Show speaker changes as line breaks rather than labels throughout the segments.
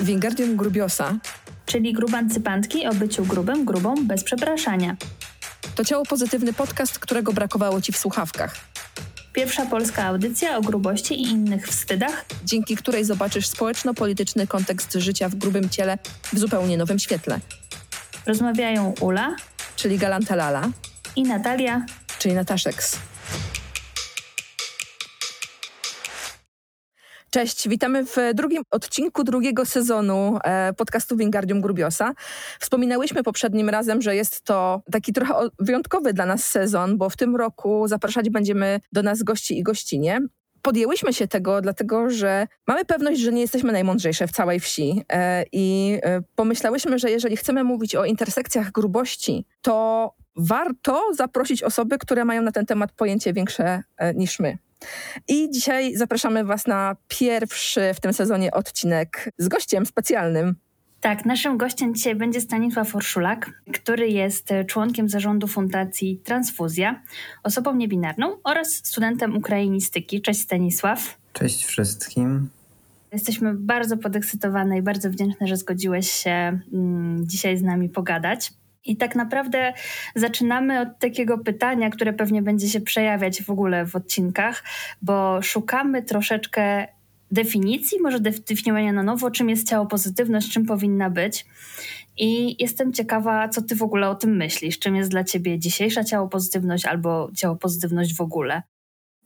Wingardium Grubiosa
czyli grubancypantki o byciu grubym, grubą bez przepraszania.
to ciało pozytywny podcast, którego brakowało ci w słuchawkach,
Pierwsza polska audycja o grubości i innych wstydach,
dzięki której zobaczysz społeczno-polityczny kontekst życia w grubym ciele w zupełnie nowym świetle,
rozmawiają Ula
czyli Galanta Lala,
i Natalia.
czyli Nataszeks. Cześć, witamy w drugim odcinku drugiego sezonu e, podcastu Wingardium Grubiosa. Wspominałyśmy poprzednim razem, że jest to taki trochę wyjątkowy dla nas sezon, bo w tym roku zapraszać będziemy do nas gości i gościnie. Podjęłyśmy się tego, dlatego że mamy pewność, że nie jesteśmy najmądrzejsze w całej wsi e, i e, pomyślałyśmy, że jeżeli chcemy mówić o intersekcjach grubości, to warto zaprosić osoby, które mają na ten temat pojęcie większe niż my. I dzisiaj zapraszamy Was na pierwszy w tym sezonie odcinek z gościem specjalnym.
Tak, naszym gościem dzisiaj będzie Stanisław Orszulak, który jest członkiem zarządu Fundacji Transfuzja, osobą niebinarną oraz studentem ukrainistyki. Cześć Stanisław.
Cześć wszystkim.
Jesteśmy bardzo podekscytowane i bardzo wdzięczne, że zgodziłeś się mm, dzisiaj z nami pogadać. I tak naprawdę zaczynamy od takiego pytania, które pewnie będzie się przejawiać w ogóle w odcinkach, bo szukamy troszeczkę definicji, może definiowania na nowo, czym jest ciało pozytywność, czym powinna być. I jestem ciekawa, co ty w ogóle o tym myślisz. Czym jest dla ciebie dzisiejsza ciało pozytywność albo ciało pozytywność w ogóle?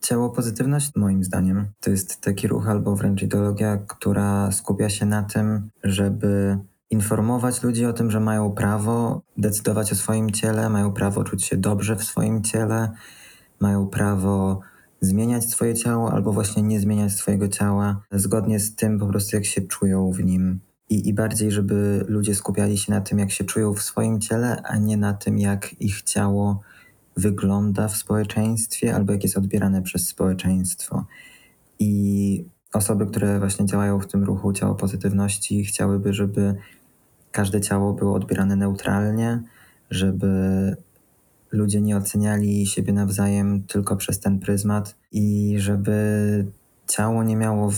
Ciało pozytywność, moim zdaniem, to jest taki ruch albo wręcz ideologia, która skupia się na tym, żeby informować ludzi o tym, że mają prawo decydować o swoim ciele, mają prawo czuć się dobrze w swoim ciele, mają prawo zmieniać swoje ciało albo właśnie nie zmieniać swojego ciała, zgodnie z tym po prostu jak się czują w nim. I, I bardziej, żeby ludzie skupiali się na tym, jak się czują w swoim ciele, a nie na tym, jak ich ciało wygląda w społeczeństwie albo jak jest odbierane przez społeczeństwo. I osoby, które właśnie działają w tym ruchu ciało pozytywności, chciałyby, żeby każde ciało było odbierane neutralnie, żeby ludzie nie oceniali siebie nawzajem tylko przez ten pryzmat i żeby ciało nie miało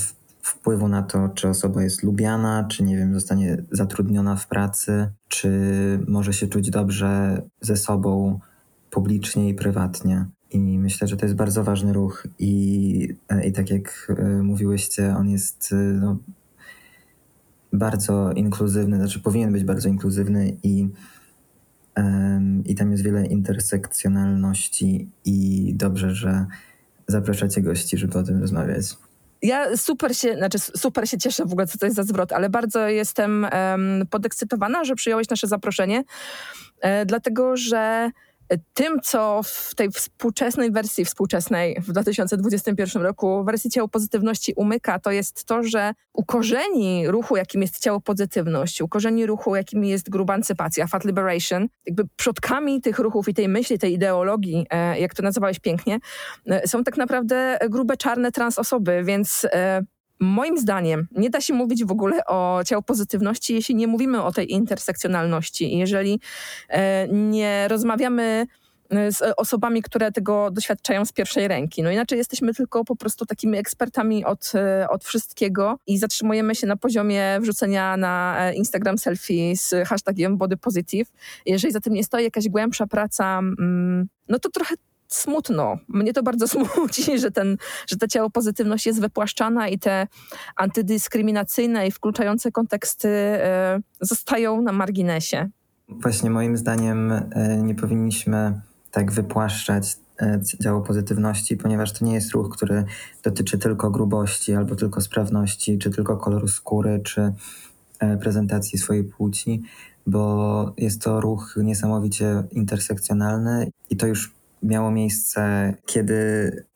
wpływu na to, czy osoba jest lubiana, czy nie wiem, zostanie zatrudniona w pracy, czy może się czuć dobrze ze sobą publicznie i prywatnie. I myślę, że to jest bardzo ważny ruch i, i tak jak e, mówiłyście, on jest e, no, bardzo inkluzywny, znaczy powinien być bardzo inkluzywny i, em, i tam jest wiele intersekcjonalności i dobrze, że zapraszacie gości, żeby o tym rozmawiać.
Ja super się, znaczy super się cieszę w ogóle, co to jest za zwrot, ale bardzo jestem em, podekscytowana, że przyjąłeś nasze zaproszenie, e, dlatego że tym, co w tej współczesnej wersji, współczesnej w 2021 roku, wersji ciało pozytywności umyka, to jest to, że u korzeni ruchu, jakim jest ciało pozytywność, u korzeni ruchu, jakim jest grubancypacja, fat liberation, jakby przodkami tych ruchów i tej myśli, tej ideologii, e, jak to nazywałeś pięknie, e, są tak naprawdę grube, czarne trans osoby, więc e, moim zdaniem nie da się mówić w ogóle o ciało pozytywności, jeśli nie mówimy o tej intersekcjonalności. Jeżeli e, nie rozmawiamy e, z osobami, które tego doświadczają z pierwszej ręki. No inaczej jesteśmy tylko po prostu takimi ekspertami od, e, od wszystkiego i zatrzymujemy się na poziomie wrzucenia na Instagram selfie z hashtagiem body positive. Jeżeli za tym nie stoi jakaś głębsza praca, mm, no to trochę smutno. Mnie to bardzo smuci, że, ten, że ta ciało pozytywność jest wypłaszczana i te antydyskryminacyjne i wkluczające konteksty e, zostają na marginesie.
Właśnie moim zdaniem e, nie powinniśmy tak wypłaszczać e, działu pozytywności, ponieważ to nie jest ruch, który dotyczy tylko grubości, albo tylko sprawności, czy tylko koloru skóry, czy prezentacji swojej płci, bo jest to ruch niesamowicie intersekcjonalny i to już miało miejsce, kiedy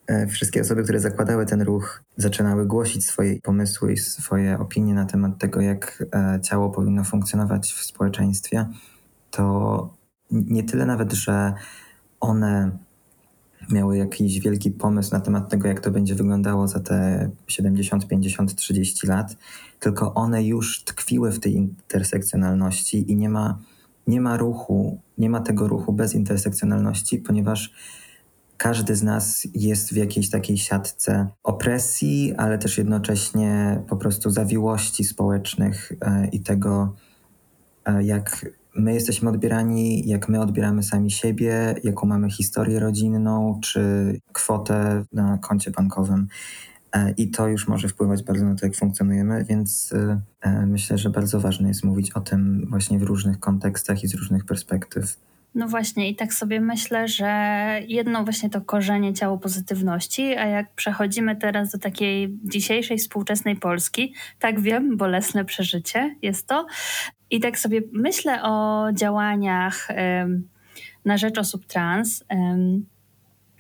e, wszystkie osoby, które zakładały ten ruch, zaczynały głosić swoje pomysły i swoje opinie na temat tego, jak e, ciało powinno funkcjonować w społeczeństwie, to nie tyle nawet, że one miały jakiś wielki pomysł na temat tego, jak to będzie wyglądało za te 70, 50, 30 lat, tylko one już tkwiły w tej intersekcjonalności i nie ma, nie ma ruchu, nie ma tego ruchu bez intersekcjonalności, ponieważ każdy z nas jest w jakiejś takiej siatce opresji, ale też jednocześnie po prostu zawiłości społecznych e, i tego, e, jak my jesteśmy odbierani, jak my odbieramy sami siebie, jaką mamy historię rodzinną czy kwotę na koncie bankowym. E, I to już może wpływać bardzo na to, jak funkcjonujemy, więc myślę, że bardzo ważne jest mówić o tym właśnie w różnych kontekstach i z różnych perspektyw.
No właśnie, i tak sobie myślę, że jedno właśnie to korzenie ciało pozytywności, a jak przechodzimy teraz do takiej dzisiejszej współczesnej Polski, tak wiem, bolesne przeżycie jest to. I tak sobie myślę o działaniach um, na rzecz osób trans, um,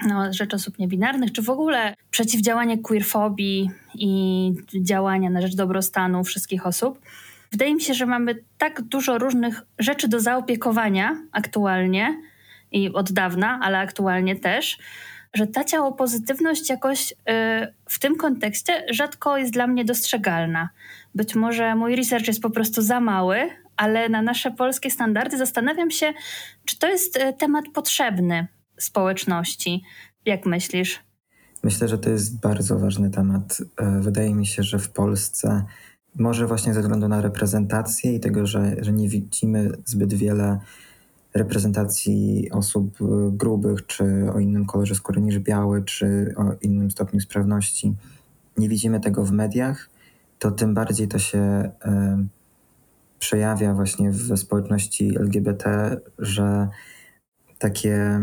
no, rzecz osób niebinarnych, czy w ogóle przeciwdziałanie queerfobii i działania na rzecz dobrostanu wszystkich osób Wydaje mi się, że mamy tak dużo różnych rzeczy do zaopiekowania aktualnie i od dawna, ale aktualnie też, że ta ciało pozytywność jakoś y, w tym kontekście rzadko jest dla mnie dostrzegalna. Być może mój research jest po prostu za mały, ale na nasze polskie standardy zastanawiam się, czy to jest y, temat potrzebny społeczności. Jak myślisz?
Myślę, że to jest bardzo ważny temat. E, wydaje mi się, że w Polsce może właśnie ze względu na reprezentację i tego, że, że nie widzimy zbyt wiele reprezentacji osób y, grubych, czy o innym kolorze skóry niż biały, czy o innym stopniu sprawności. Nie widzimy tego w mediach, to tym bardziej to się y, przejawia właśnie w społeczności LGBT, że takie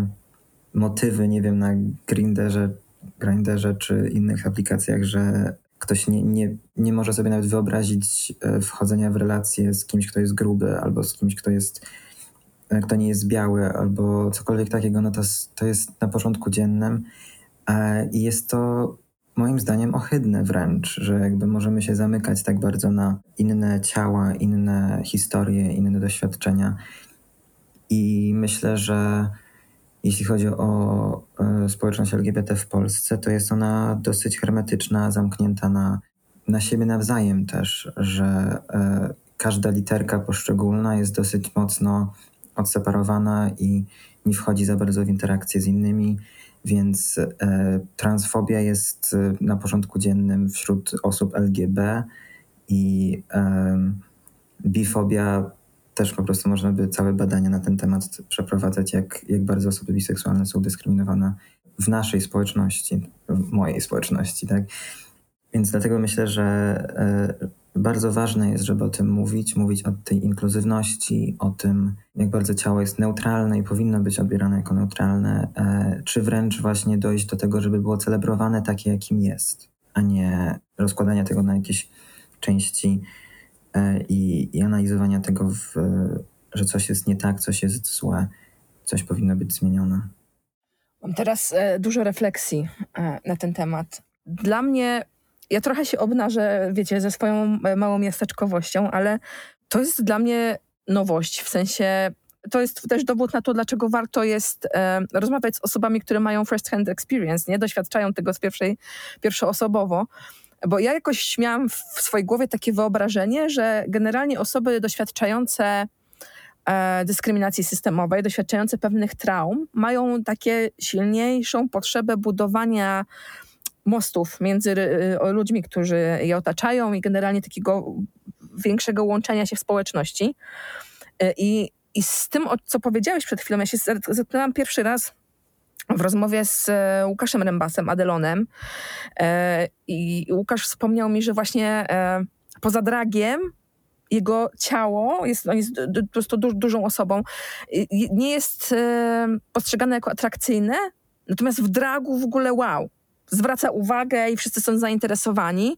motywy, nie wiem, na Grinderze, Grinderze czy innych aplikacjach, że ktoś nie, nie, nie może sobie nawet wyobrazić e, wchodzenia w relację z kimś, kto jest gruby, albo z kimś, kto jest e, kto nie jest biały, albo cokolwiek takiego, no to, to jest na porządku dziennym e, i jest to moim zdaniem ohydne wręcz, że jakby możemy się zamykać tak bardzo na inne ciała, inne historie, inne doświadczenia. I myślę, że jeśli chodzi o e, społeczność LGBT w Polsce, to jest ona dosyć hermetyczna, zamknięta na, na siebie nawzajem też, że e, każda literka poszczególna jest dosyć mocno odseparowana i nie wchodzi za bardzo w interakcję z innymi, więc e, transfobia jest na porządku dziennym wśród osób LGBT i bifobia też po prostu można by całe badania na ten temat przeprowadzać, jak, jak bardzo osoby biseksualne są dyskryminowane w naszej społeczności, w mojej społeczności, tak? Więc dlatego myślę, że e, bardzo ważne jest, żeby o tym mówić, mówić o tej inkluzywności, o tym, jak bardzo ciało jest neutralne i powinno być odbierane jako neutralne, e, czy wręcz właśnie dojść do tego, żeby było celebrowane takie, jakim jest, a nie rozkładania tego na jakieś części i, i analizowania tego, w, że coś jest nie tak, coś jest złe, coś powinno być zmienione.
Mam teraz e, dużo refleksji e, na ten temat. Dla mnie, ja trochę się obnażę, wiecie, ze swoją e, małą miasteczkowością, ale to jest dla mnie nowość, w sensie to jest też dowód na to, dlaczego warto jest e, rozmawiać z osobami, które mają first hand experience, nie doświadczają tego z pierwszej, pierwszoosobowo. Bo ja jakoś miałam w swojej głowie takie wyobrażenie, że generalnie osoby doświadczające e, dyskryminacji systemowej, doświadczające pewnych traum, mają takie silniejszą potrzebę budowania mostów między y, ludźmi, którzy je otaczają i generalnie takiego większego łączenia się w społeczności. E, I, i z tym, co powiedziałeś przed chwilą, ja się zetknęłam pierwszy raz w rozmowie z e, Łukaszem Rembasem, Adelonem. E, I Łukasz wspomniał mi, że właśnie e, poza dragiem jego ciało, jest, on jest po prostu du dużą osobą, nie jest postrzegane jako atrakcyjne, natomiast w dragu w ogóle wow, zwraca uwagę i wszyscy są zainteresowani.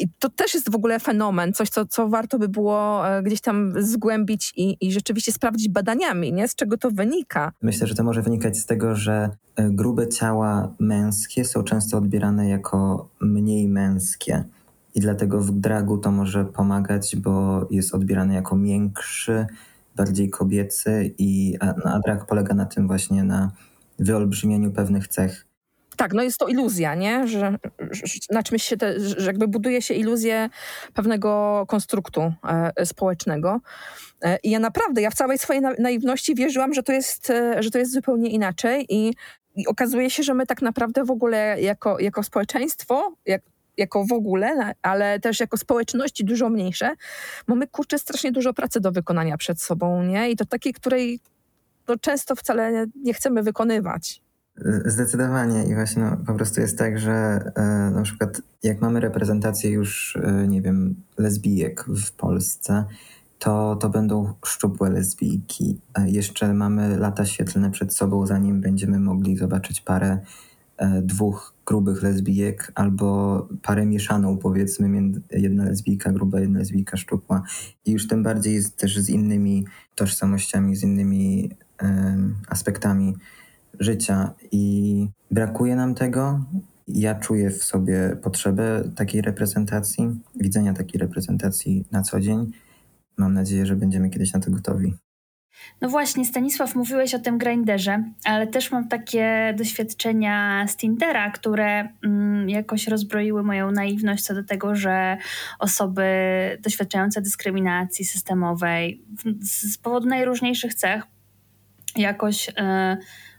I to też jest w ogóle fenomen, coś, co, co warto by było e, gdzieś tam zgłębić i, i rzeczywiście sprawdzić badaniami, nie? z czego to wynika.
Myślę, że to może wynikać z tego, że e, grube ciała męskie są często odbierane jako mniej męskie. I dlatego w dragu to może pomagać, bo jest odbierany jako miększy, bardziej kobiecy, i, a, a drag polega na tym właśnie na wyolbrzymieniu pewnych cech
tak, no jest to iluzja, nie? Że, że na czymś się, te, że jakby buduje się iluzję pewnego konstruktu e, społecznego. E, I ja naprawdę, ja w całej swojej na, naiwności wierzyłam, że to, jest, e, że to jest zupełnie inaczej i I okazuje się, że my tak naprawdę w ogóle jako, jako społeczeństwo, jak, jako w ogóle, ale też jako społeczności dużo mniejsze, mamy kurczę strasznie dużo pracy do wykonania przed sobą, nie? I to takiej, której no, często wcale nie chcemy wykonywać.
Zdecydowanie i właśnie no, po prostu jest tak, że e, na przykład jak mamy reprezentację już, e, nie wiem, lesbijek w Polsce, to, to będą szczupłe lesbijki. E, jeszcze mamy lata świetlne przed sobą, zanim będziemy mogli zobaczyć parę e, dwóch grubych lesbijek albo parę mieszaną, powiedzmy, jedna lesbijka gruba, jedna lesbijka szczupła. I już tym bardziej jest też z innymi tożsamościami, z innymi aspektami życia i brakuje nam tego. Ja czuję w sobie potrzebę takiej reprezentacji, widzenia takiej reprezentacji na co dzień. Mam nadzieję, że będziemy kiedyś na to gotowi.
No właśnie, Stanisław, mówiłeś o tym grinderze, ale też mam takie doświadczenia z Tindera, które mm, jakoś rozbroiły moją naiwność co do tego, że osoby doświadczające dyskryminacji systemowej z, powodu najróżniejszych cech jakoś. Yy,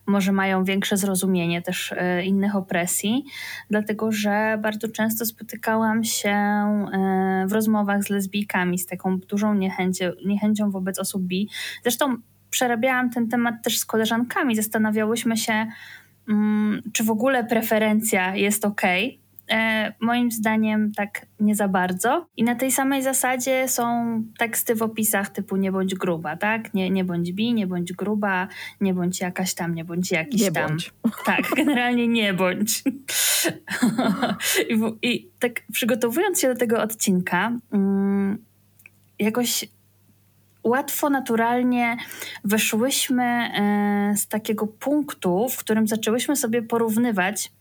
może mają większe zrozumienie też e, innych opresji, dlatego że bardzo często spotykałam się e, w rozmowach z lesbijkami z taką dużą niechęcią, niechęcią wobec osób bi. Zresztą przerabiałam ten temat też z koleżankami, zastanawiałyśmy się, mm, czy w ogóle preferencja jest ok, E, moim zdaniem tak nie za bardzo. I na tej samej zasadzie są teksty w opisach typu nie bądź gruba, tak? Nie, nie bądź bi, nie bądź gruba, nie bądź jakaś tam, nie bądź jakiś
nie
tam.
Bądź.
Tak, generalnie nie bądź. I, w, I, tak przygotowując się do tego odcinka, um, jakoś łatwo, naturalnie wyszłyśmy e, z takiego punktu, w którym zaczęłyśmy sobie porównywać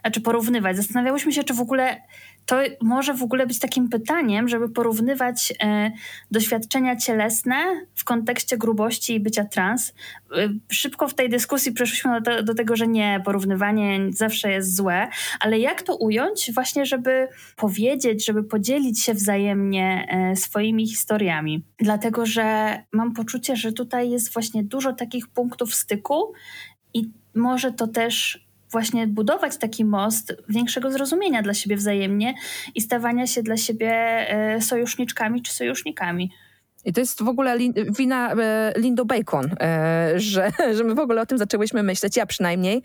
znaczy porównywać. Zastanawiałyśmy się, czy w ogóle to może w ogóle być takim pytaniem, żeby porównywać e, doświadczenia cielesne w kontekście grubości i bycia trans. E, szybko w tej dyskusji przeszliśmy do, do, tego, że nie, porównywanie zawsze jest złe, ale jak to ująć właśnie, żeby powiedzieć, żeby podzielić się wzajemnie e, swoimi historiami. Dlatego, że mam poczucie, że tutaj jest właśnie dużo takich punktów styku i może to też właśnie budować taki most większego zrozumienia dla siebie wzajemnie i stawania się dla siebie e, sojuszniczkami czy sojusznikami.
I to jest w ogóle wina e, Lindo Bacon, e, że, że my w ogóle o tym zaczęłyśmy myśleć, ja przynajmniej,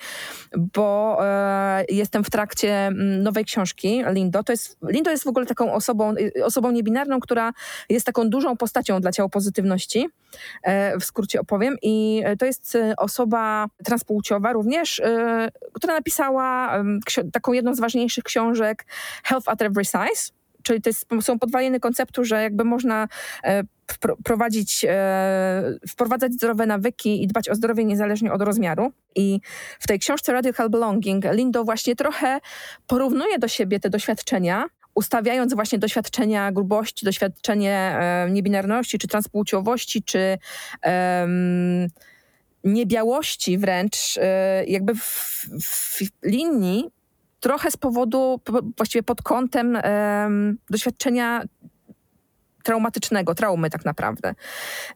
bo e, jestem w trakcie mm, nowej książki Lindo. To jest, Lindo jest w ogóle taką osobą, osobą niebinarną, która jest taką dużą postacią dla ciała pozytywności, w skrócie opowiem. I to jest osoba transpłciowa również, która napisała taką jedną z ważniejszych książek Health at Every Size czyli to jest, są podwaliny konceptu, że jakby można prowadzić, e, wprowadzać zdrowe nawyki i dbać o zdrowie niezależnie od rozmiaru. I w tej książce Radical Belonging Lindo właśnie trochę porównuje do siebie te doświadczenia, ustawiając właśnie doświadczenia grubości, doświadczenie e, niebinarności, czy transpłciowości, czy niebiałości wręcz, jakby w, w linii trochę z powodu, właściwie pod kątem um, doświadczenia traumatycznego, traumy tak naprawdę.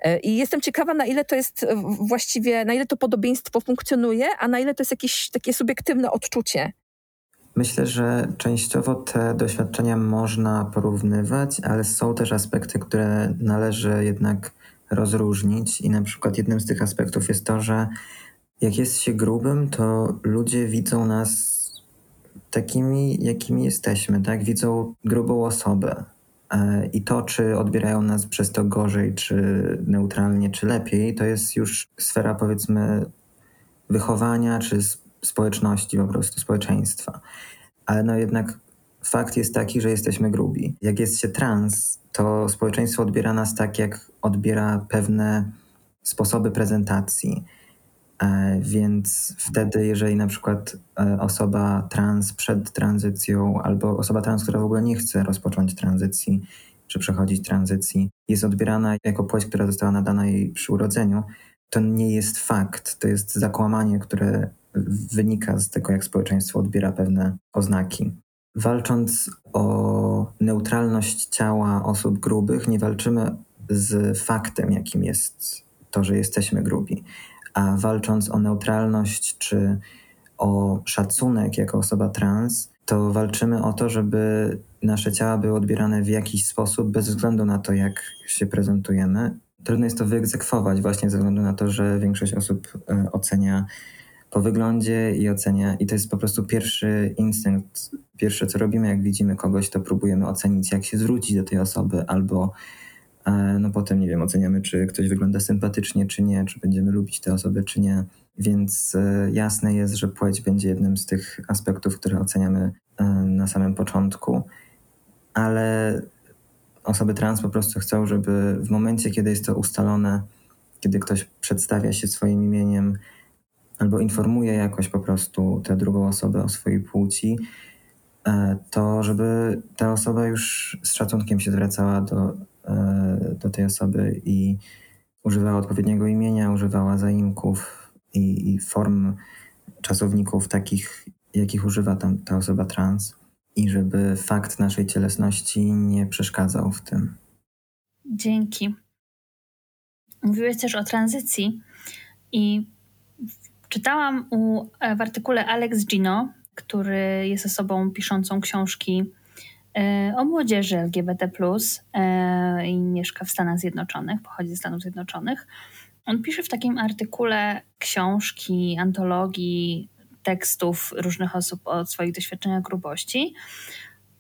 E, I jestem ciekawa, na ile to jest właściwie, na ile to podobieństwo funkcjonuje, a na ile to jest jakieś takie subiektywne odczucie.
Myślę, że częściowo te doświadczenia można porównywać, ale są też aspekty, które należy jednak rozróżnić. I na przykład jednym z tych aspektów jest to, że jak jest się grubym, to ludzie widzą nas takimi, jakimi jesteśmy, tak? Widzą grubą osobę. E, I to, czy odbierają nas przez to gorzej, czy neutralnie, czy lepiej, to jest już sfera, powiedzmy, wychowania, czy społeczności, po prostu społeczeństwa. Ale no jednak fakt jest taki, że jesteśmy grubi. Jak jest się trans, to społeczeństwo odbiera nas tak, jak odbiera pewne sposoby prezentacji więc wtedy, jeżeli na przykład e, osoba trans przed tranzycją, albo osoba trans, która w ogóle nie chce rozpocząć tranzycji, czy przechodzić tranzycji, jest odbierana jako płeć, która została nadana jej przy urodzeniu, to nie jest fakt. To jest zakłamanie, które wynika z tego, jak społeczeństwo odbiera pewne oznaki. Walcząc o neutralność ciała osób grubych, nie walczymy z faktem, jakim jest to, że jesteśmy grubi a walcząc o neutralność czy o szacunek jako osoba trans, to walczymy o to, żeby nasze ciała były odbierane w jakiś sposób, bez względu na to, jak się prezentujemy. Trudno jest to wyegzekwować właśnie ze względu na to, że większość osób e, ocenia po wyglądzie i ocenia, i to jest po prostu pierwszy instynkt. Pierwsze, co robimy, jak widzimy kogoś, to próbujemy ocenić, jak się zwrócić do tej osoby, albo no potem, nie wiem, oceniamy, czy ktoś wygląda sympatycznie, czy nie, czy będziemy lubić tę osobę, czy nie. Więc e, jasne jest, że płeć będzie jednym z tych aspektów, które oceniamy e, na samym początku, ale osoby trans po prostu chcą, żeby w momencie, kiedy jest to ustalone, kiedy ktoś przedstawia się swoim imieniem albo informuje jakoś po prostu tę drugą osobę o swojej płci, e, to żeby ta osoba już z szacunkiem się zwracała do, do tej osoby i używała odpowiedniego imienia, używała zaimków, i, i form czasowników takich, jakich używa tam ta osoba trans, i żeby fakt naszej cielesności nie przeszkadzał w tym.
Dzięki. Mówiłeś też o tranzycji i czytałam u, w artykule Alex Gino, który jest osobą piszącą książki e, o młodzieży LGBT, e, i mieszka w Stanach Zjednoczonych, pochodzi ze Stanów Zjednoczonych. On pisze w takim artykule książki, antologii, tekstów różnych osób o swoich doświadczeniach grubości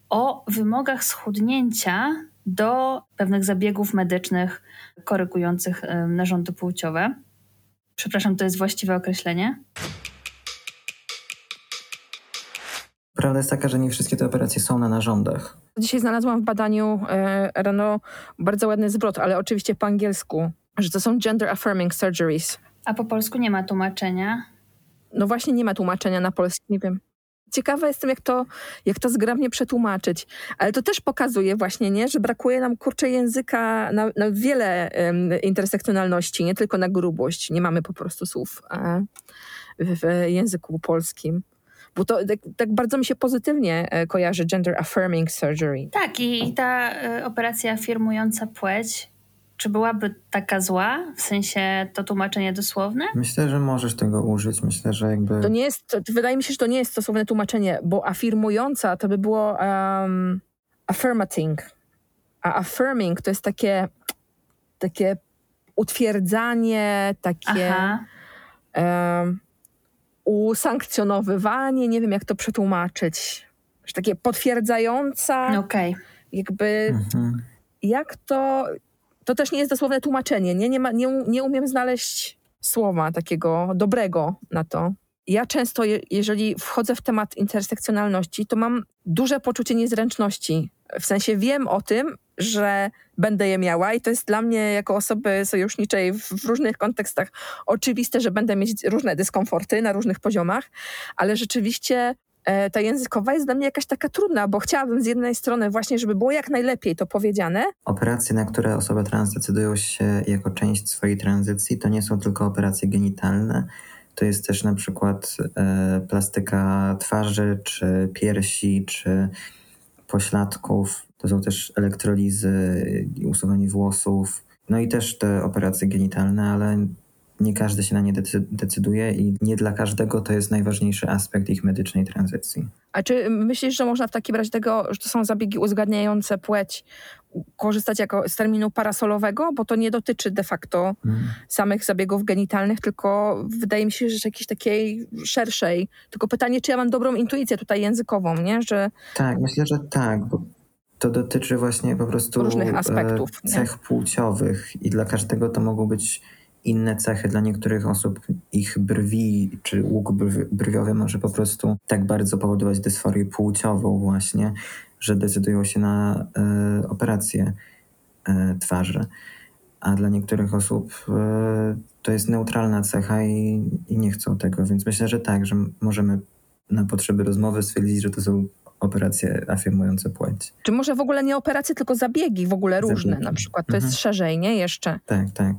o wymogach schudnięcia do pewnych zabiegów medycznych korygujących narządy płciowe. Przepraszam, to jest właściwe określenie?
Prawda jest taka, że nie wszystkie te operacje są na narządach.
Dzisiaj znalazłam w badaniu e, rano bardzo ładny zwrot, ale oczywiście po angielsku że to są gender affirming surgeries.
A po polsku nie ma tłumaczenia?
No właśnie nie ma tłumaczenia na polski, nie wiem. Ciekawa jestem, jak to, jak to zgrabnie przetłumaczyć. Ale to też pokazuje właśnie, nie, że brakuje nam kurczę języka na, na wiele um, intersekcjonalności, nie tylko na grubość. Nie mamy po prostu słów e, w, w, języku polskim. Bo to tak, tak, bardzo mi się pozytywnie e, kojarzy gender affirming surgery.
Tak, i, ta y, operacja afirmująca płeć czy byłaby taka zła? W sensie to tłumaczenie dosłowne?
Myślę, że możesz tego użyć. Myślę, że jakby.
To nie jest, to, wydaje mi się, że to nie jest stosowne tłumaczenie, bo afirmująca to by było um, affirmating. A affirming to jest takie, takie utwierdzanie, takie um, usankcjonowywanie, nie wiem jak to przetłumaczyć. Że takie potwierdzająca.
Okay.
Jakby. Mhm. Jak to to też nie jest dosłowne tłumaczenie. Nie, nie, ma, nie, nie umiem znaleźć słowa takiego dobrego na to. Ja często, je, jeżeli wchodzę w temat intersekcjonalności, to mam duże poczucie niezręczności. W sensie wiem o tym, że będę je miała i to jest dla mnie jako osoby sojuszniczej w, w różnych kontekstach oczywiste, że będę mieć różne dyskomforty na różnych poziomach, ale rzeczywiście E, ta językowa jest dla mnie jakaś taka trudna, bo chciałabym z jednej strony właśnie, żeby było jak najlepiej to powiedziane.
Operacje, na które osoby trans decydują się jako część swojej tranzycji, to nie są tylko operacje genitalne. To jest też na przykład e, plastyka twarzy, czy piersi, czy pośladków. To są też elektrolizy, usuwanie włosów. No i też te operacje genitalne, ale nie każdy się na nie decyduje i nie dla każdego to jest najważniejszy aspekt ich medycznej tranzycji.
A czy myślisz, że można w takim razie tego, że to są zabiegi uzgadniające płeć, korzystać jako z terminu parasolowego, bo to nie dotyczy de facto hmm. samych zabiegów genitalnych, tylko wydaje mi się, że jakiejś takiej szerszej. Tylko pytanie, czy ja mam dobrą intuicję tutaj językową, nie? Że...
Tak, myślę, że tak, bo to dotyczy właśnie po prostu
różnych aspektów,
cech nie? płciowych i dla każdego to mogą być inne cechy. Dla niektórych osób ich brwi czy łuk brwiowy może po prostu tak bardzo powodować dysforię płciową właśnie, że decydują się na e, operację e, twarzy. A dla niektórych osób e, to jest neutralna cecha i, i nie chcą tego, więc myślę, że tak, że możemy na potrzeby rozmowy stwierdzić, że to są operacje afirmujące płeć.
Czy może w ogóle nie operacje, tylko zabiegi w ogóle różne zabiegi. na przykład. To mhm. jest szerzej, nie? Jeszcze.
Tak, tak.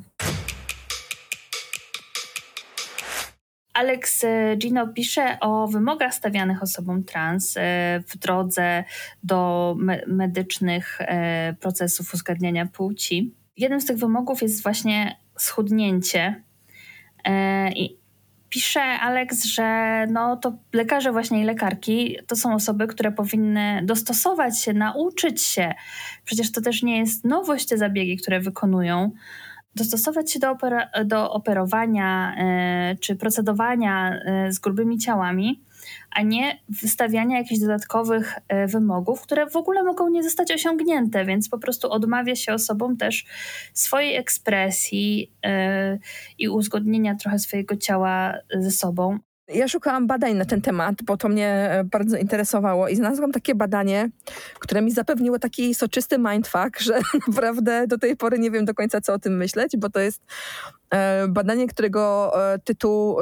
Alex e, Gino pisze o wymogach stawianych osobom trans e, w drodze do me medycznych e, procesów uzgadniania płci. Jednym z tych wymogów jest właśnie schudnięcie. I pisze Alex, że no to lekarze właśnie i lekarki to są osoby, które powinny dostosować się, nauczyć się. Przecież to też nie jest nowość te zabiegi, które wykonują. Dostosować się do, opera- do operowania y, czy procedowania y, z grubymi ciałami a nie wystawiania jakichś dodatkowych e, wymogów, które w ogóle mogą nie zostać osiągnięte, więc po prostu odmawia się osobom też swojej ekspresji e, i uzgodnienia trochę swojego ciała ze sobą.
Ja szukałam badań na ten temat, bo to mnie e, bardzo interesowało i znalazłam takie badanie, które mi zapewniło taki soczysty mindfuck, że naprawdę do tej pory nie wiem do końca, co o tym myśleć, bo to jest e, badanie, którego e, tytuł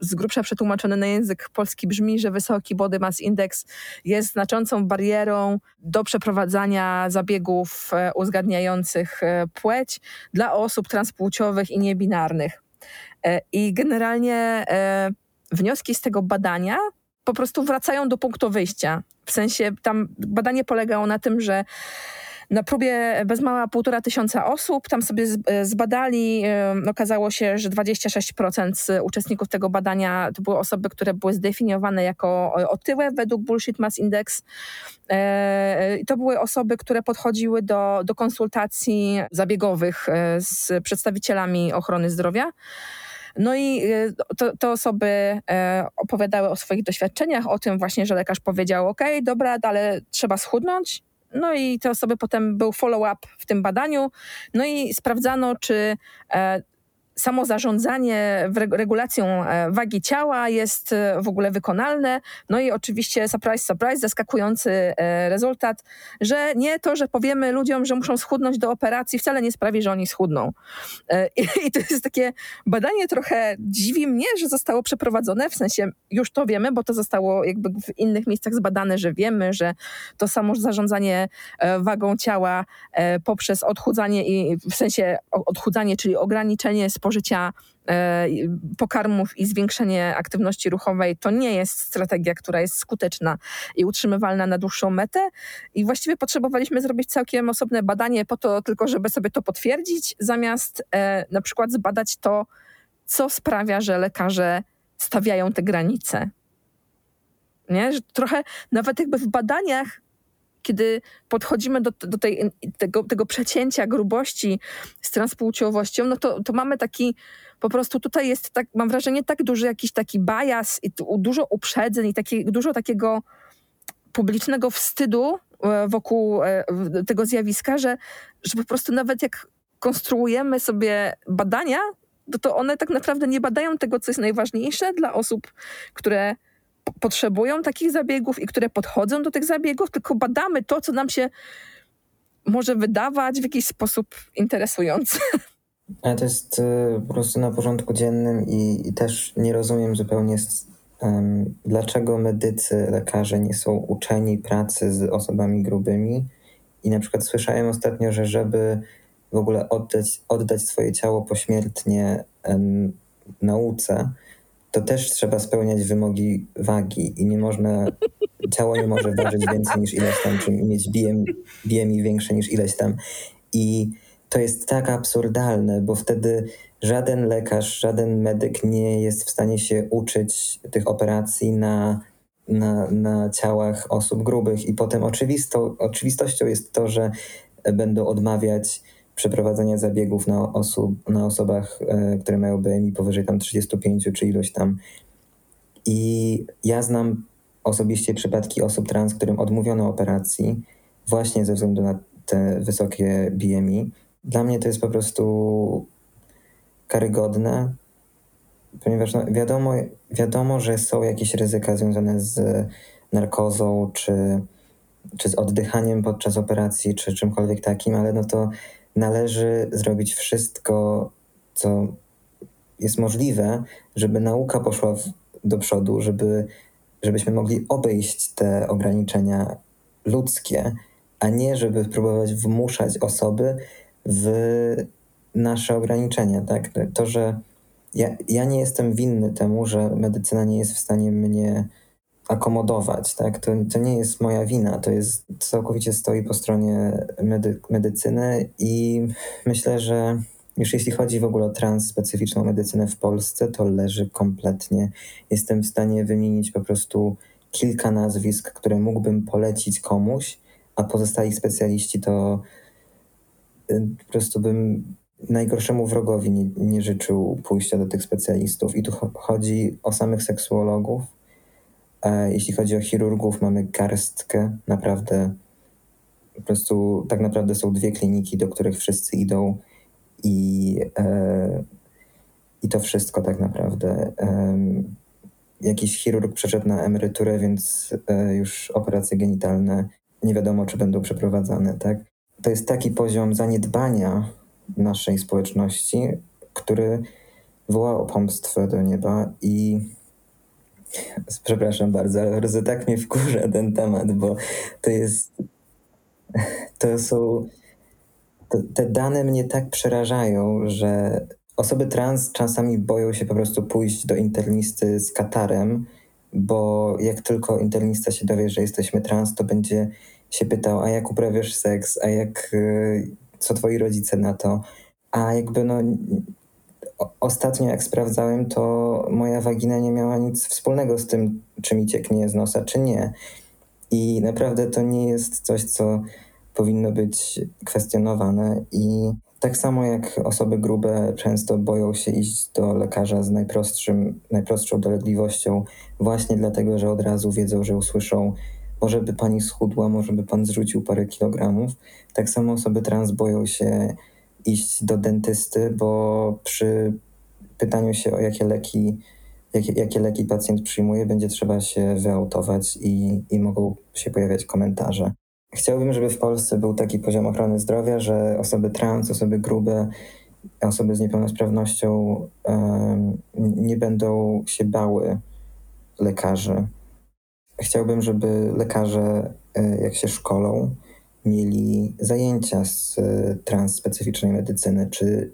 z grubsza przetłumaczony na język polski brzmi, że wysoki body mass index jest znaczącą barierą do przeprowadzania zabiegów uzgadniających płeć dla osób transpłciowych i niebinarnych. I generalnie wnioski z tego badania po prostu wracają do punktu wyjścia. W sensie tam badanie polegało na tym, że na próbie bez mała półtora tysiąca osób, tam sobie zbadali, okazało się, że 26% uczestników tego badania to były osoby, które były zdefiniowane jako otyłe według Bullshit Mass Index. E, to były osoby, które podchodziły do, do konsultacji zabiegowych e, z przedstawicielami ochrony zdrowia. No i e, to, te osoby e, opowiadały o swoich doświadczeniach, o tym właśnie, że lekarz powiedział, ok, dobra, ale trzeba schudnąć. No i te osoby potem był follow-up w tym badaniu. No i sprawdzano, czy e, samo zarządzanie regulacją e, wagi ciała jest e, w ogóle wykonalne. No i oczywiście, surprise, surprise, zaskakujący e, rezultat, że nie to, że powiemy ludziom, że muszą schudnąć do operacji, wcale nie sprawi, że oni schudną. I to jest takie badanie trochę dziwi mnie, że zostało przeprowadzone, w sensie już to wiemy, bo to zostało jakby w innych miejscach zbadane, że wiemy, że to samo zarządzanie wagą ciała poprzez odchudzanie i w sensie odchudzanie, czyli ograniczenie spożycia e, pokarmów i zwiększenie aktywności ruchowej to nie jest strategia, która jest skuteczna i utrzymywalna na dłuższą metę. I właściwie potrzebowaliśmy zrobić całkiem osobne badanie po to tylko, żeby sobie to potwierdzić, zamiast e, na przykład zbadać to, co sprawia, że lekarze stawiają te granice. Nie? Że trochę nawet jakby w badaniach kiedy podchodzimy do, do tej, tego, tego przecięcia grubości z transpłciowością, no to, to mamy taki, po prostu tutaj jest, tak, mam wrażenie, tak duży jakiś taki bias i dużo uprzedzeń i taki, dużo takiego publicznego wstydu e, wokół e, tego zjawiska, że, że po prostu nawet jak konstruujemy sobie badania, to one tak naprawdę nie badają tego, co jest najważniejsze dla osób, które potrzebują takich zabiegów i które podchodzą do tych zabiegów, tylko badamy to, co nam się może wydawać w jakiś sposób interesujący.
Ale to jest y, po prostu na porządku dziennym i, i też nie rozumiem zupełnie, dlaczego medycy, lekarze nie są uczeni pracy z osobami grubymi. I na przykład słyszałem ostatnio, że żeby w ogóle oddać, oddać swoje ciało pośmiertnie um, nauce, to też trzeba spełniać wymogi wagi i nie można, ciało nie może ważyć więcej niż ileś tam, czy mieć BM, BMI większe niż ileś tam. I to jest tak absurdalne, bo wtedy żaden lekarz, żaden medyk nie jest w stanie się uczyć tych operacji na, na, na ciałach osób grubych. I potem oczywisto, oczywistością jest to, że będą odmawiać przeprowadzania zabiegów na, osób, na osobach, e, które mają BMI powyżej tam 35 czy ilość tam. I ja znam osobiście przypadki osób trans, którym odmówiono operacji właśnie ze względu na te wysokie BMI. Dla mnie to jest po prostu karygodne, ponieważ no wiadomo, wiadomo, że są jakieś ryzyka związane z narkozą, czy, czy z oddychaniem podczas operacji, czy czymkolwiek takim, ale no to należy zrobić wszystko, co jest możliwe, żeby nauka poszła w, do przodu, żeby, żebyśmy mogli obejść te ograniczenia ludzkie, a nie żeby próbować wmuszać osoby w nasze ograniczenia. Tak? To, że ja, ja nie jestem winny temu, że medycyna nie jest w stanie mnie akomodować, tak? To, to nie jest moja wina, to jest całkowicie stoi po stronie medy, medycyny i myślę, że Już jeśli chodzi w ogóle o transspecyficzną medycynę w Polsce, to leży kompletnie. Jestem w stanie wymienić po prostu kilka nazwisk, które mógłbym polecić komuś, a pozostali specjaliści to y, po prostu bym najgorszemu wrogowi nie, nie życzył pójścia do tych specjalistów. I tu chodzi o samych seksuologów. Jeśli chodzi o chirurgów, mamy garstkę. Naprawdę, po prostu tak naprawdę są dwie kliniki, do których wszyscy idą i, e, i to wszystko tak naprawdę. E, jakiś chirurg przeszedł na emeryturę, więc e, już operacje genitalne nie wiadomo, czy będą przeprowadzane, tak? To jest taki poziom zaniedbania naszej społeczności, który woła o pomstwę do nieba i przepraszam bardzo, ale bardzo tak mnie wkurza ten temat, bo to jest to są te dane mnie tak przerażają, że osoby trans czasami boją się po prostu pójść do internisty z katarem, bo jak tylko internista się dowie, że jesteśmy trans, to będzie się pytał, a jak uprawiasz seks, a jak, y, co twoi rodzice na to. A jakby no, ostatnio jak sprawdzałem, to moja wagina nie miała nic wspólnego z tym, czy mi cieknie z nosa, czy nie. I naprawdę to nie jest coś, co powinno być kwestionowane i tak samo jak osoby grube często boją się iść do lekarza z najprostszym, najprostszą dolegliwością, właśnie dlatego, że od razu wiedzą, że usłyszą, może by pani schudła, może by pan zrzucił parę kilogramów. Tak samo osoby trans boją się iść do dentysty, bo przy pytaniu się o jakie leki, jakie, jakie leki pacjent przyjmuje, będzie trzeba się wyautować i, i mogą się pojawiać komentarze. Chciałbym, żeby w Polsce był taki poziom ochrony zdrowia, że osoby trans, osoby grube, osoby z niepełnosprawnością um, nie będą się bały lekarzy. Chciałbym, żeby lekarze, e, jak się szkolą, mieli zajęcia z e, transspecyficznej medycyny, czy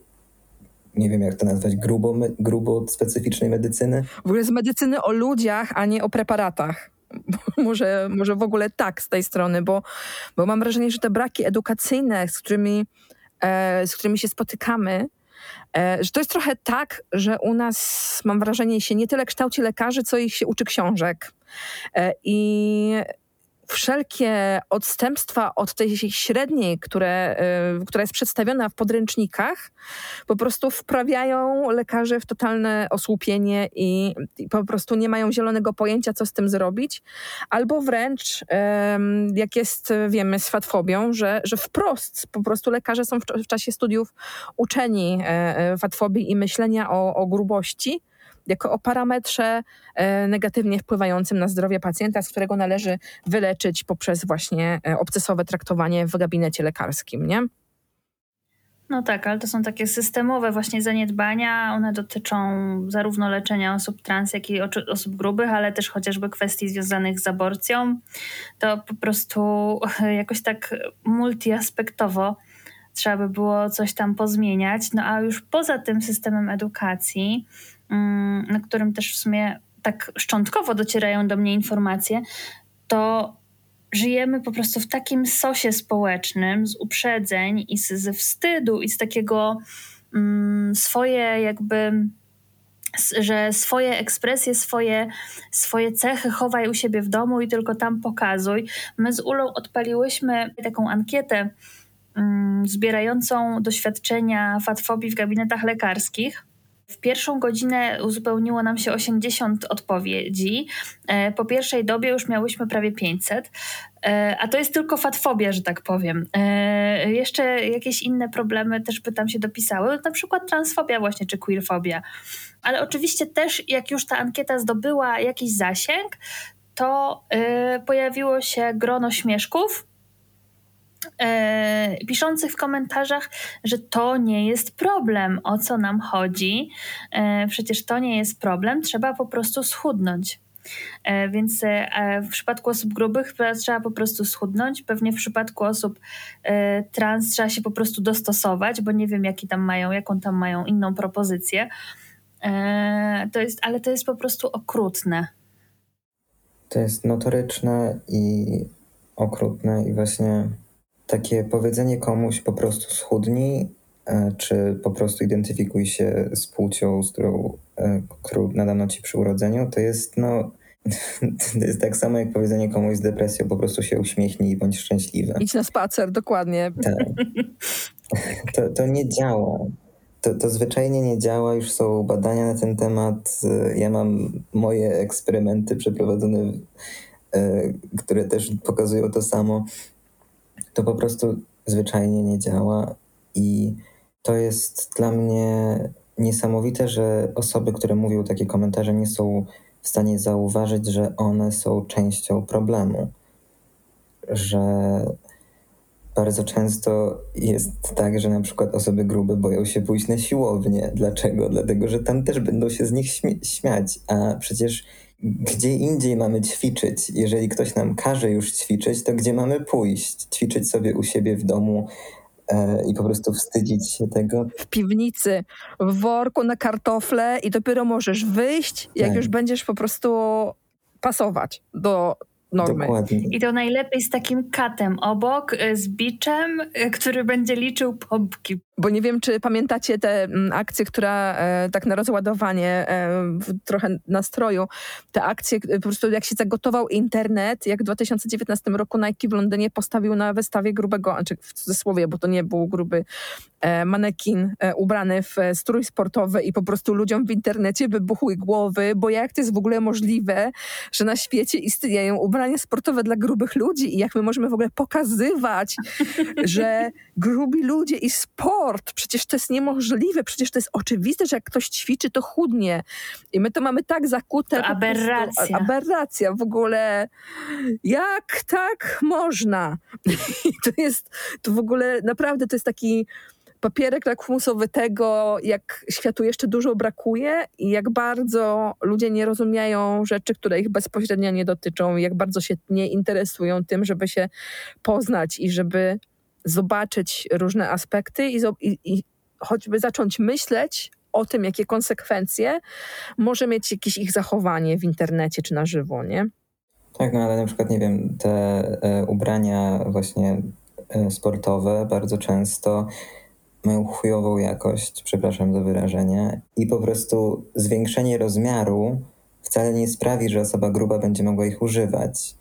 nie wiem jak to nazwać, grubo, grubo specyficznej medycyny.
W ogóle z medycyny o ludziach, a nie o preparatach. może, może w ogóle tak z tej strony, bo, bo mam wrażenie, że te braki edukacyjne, z którymi, e, z którymi się spotykamy, e, że to jest trochę tak, że u nas, mam wrażenie, się nie tyle kształci lekarzy, co ich się uczy książek. E, I wszelkie odstępstwa od tej średniej, które, y, która jest przedstawiona w podręcznikach, po prostu wprawiają lekarzy w totalne osłupienie i, i po prostu nie mają zielonego pojęcia, co z tym zrobić. Albo wręcz, jak jest, wiemy, z fatfobią, że, że wprost po prostu lekarze są w, w czasie studiów uczeni e, e, fatfobii i myślenia o, o grubości, jako o parametrze e, negatywnie wpływającym na zdrowie pacjenta, z którego należy wyleczyć poprzez właśnie e, obcesowe traktowanie w gabinecie lekarskim, nie?
No tak, ale to są takie systemowe właśnie zaniedbania. One dotyczą zarówno leczenia osób trans, jak i osób grubych, ale też chociażby kwestii związanych z aborcją. To po prostu jakoś tak multiaspektowo trzeba by było coś tam pozmieniać. No a już poza tym systemem edukacji, na którym też w sumie tak szczątkowo docierają do mnie informacje, to żyjemy po prostu w takim sosie społecznym z uprzedzeń i z, ze wstydu i z takiego mm, swoje jakby że swoje ekspresje, swoje, swoje cechy chowaj u siebie w domu i tylko tam pokazuj. My z Ulą odpaliłyśmy taką ankietę mm, zbierającą doświadczenia fatfobii w gabinetach lekarskich. W pierwszą godzinę uzupełniło nam się 80 odpowiedzi. E, po pierwszej dobie już miałyśmy prawie 500. E, a to jest tylko fatfobia, że tak powiem. E, jeszcze jakieś inne problemy też by tam się dopisały, na przykład transfobia właśnie, czy queerfobia. Ale oczywiście też jak już ta ankieta zdobyła jakiś zasięg, to pojawiło się grono śmieszków, e, piszących w komentarzach, że to nie jest problem, o co nam chodzi. E, przecież to nie jest problem, trzeba po prostu schudnąć. E, więc w przypadku osób grubych trzeba po prostu schudnąć. Pewnie w przypadku osób trans trzeba się po prostu dostosować, bo nie wiem, jaki tam mają, jaką tam mają inną propozycję. To jest, ale to jest po prostu okrutne.
To jest notoryczne i okrutne, i właśnie takie powiedzenie komuś po prostu schudnij e, czy po prostu identyfikuj się z płcią, z którą, e, którą nadano ci przy urodzeniu, to jest no to jest tak samo jak powiedzenie komuś z depresją, po prostu się uśmiechnij i bądź szczęśliwy.
Idź na spacer, dokładnie.
Tak. To, to nie działa. To, to zwyczajnie nie działa, już są badania na ten temat. Ja mam moje eksperymenty przeprowadzone, e, które też pokazują to samo. To po prostu zwyczajnie nie działa i to jest dla mnie niesamowite, że osoby, które mówią takie komentarze, nie są w stanie zauważyć, że one są częścią problemu. Że bardzo często jest tak, że na przykład osoby grube boją się pójść na siłownię. Dlaczego? Dlatego, że tam też będą się z nich śmiać, a przecież gdzie indziej mamy ćwiczyć? Jeżeli ktoś nam każe już ćwiczyć, to gdzie mamy pójść? Ćwiczyć sobie u siebie w domu e, i po prostu wstydzić się tego.
W piwnicy, w worku na kartofle i dopiero możesz wyjść, jak
Tak.
już będziesz po prostu pasować do normy.
Dokładnie.
I to najlepiej z takim katem obok, y, z biczem, y, który będzie liczył pompki.
Bo nie wiem, czy pamiętacie tę mm, akcję, która e, tak na rozładowanie e, w trochę nastroju, te akcje, e, po prostu jak się zagotował internet, jak w 2019 roku Nike w Londynie postawił na wystawie grubego, znaczy w cudzysłowie, bo to nie był gruby e, manekin e, ubrany w strój sportowy i po prostu ludziom w internecie wybuchły głowy, bo jak to jest w ogóle możliwe, że na świecie istnieją ubrania sportowe dla grubych ludzi i jak my możemy w ogóle pokazywać, że grubi ludzie i sport, przecież to jest niemożliwe, przecież to jest oczywiste, że jak ktoś ćwiczy, to chudnie. I my to mamy tak zakute.
To
prostu-
aberracja.
a- Aberracja w ogóle. Jak tak można? I to jest, to w ogóle naprawdę to jest taki papierek lakmusowy tego, jak światu jeszcze dużo brakuje i jak bardzo ludzie nie rozumieją rzeczy, które ich bezpośrednio nie dotyczą, i jak bardzo się nie interesują tym, żeby się poznać i żeby zobaczyć różne aspekty i, i, i choćby zacząć myśleć o tym, jakie konsekwencje może mieć jakieś ich zachowanie w internecie czy na żywo, nie?
Tak, no ale na przykład, nie wiem, te e, ubrania właśnie e, sportowe bardzo często mają chujową jakość, przepraszam za wyrażenie, i po prostu zwiększenie rozmiaru wcale nie sprawi, że osoba gruba będzie mogła ich używać,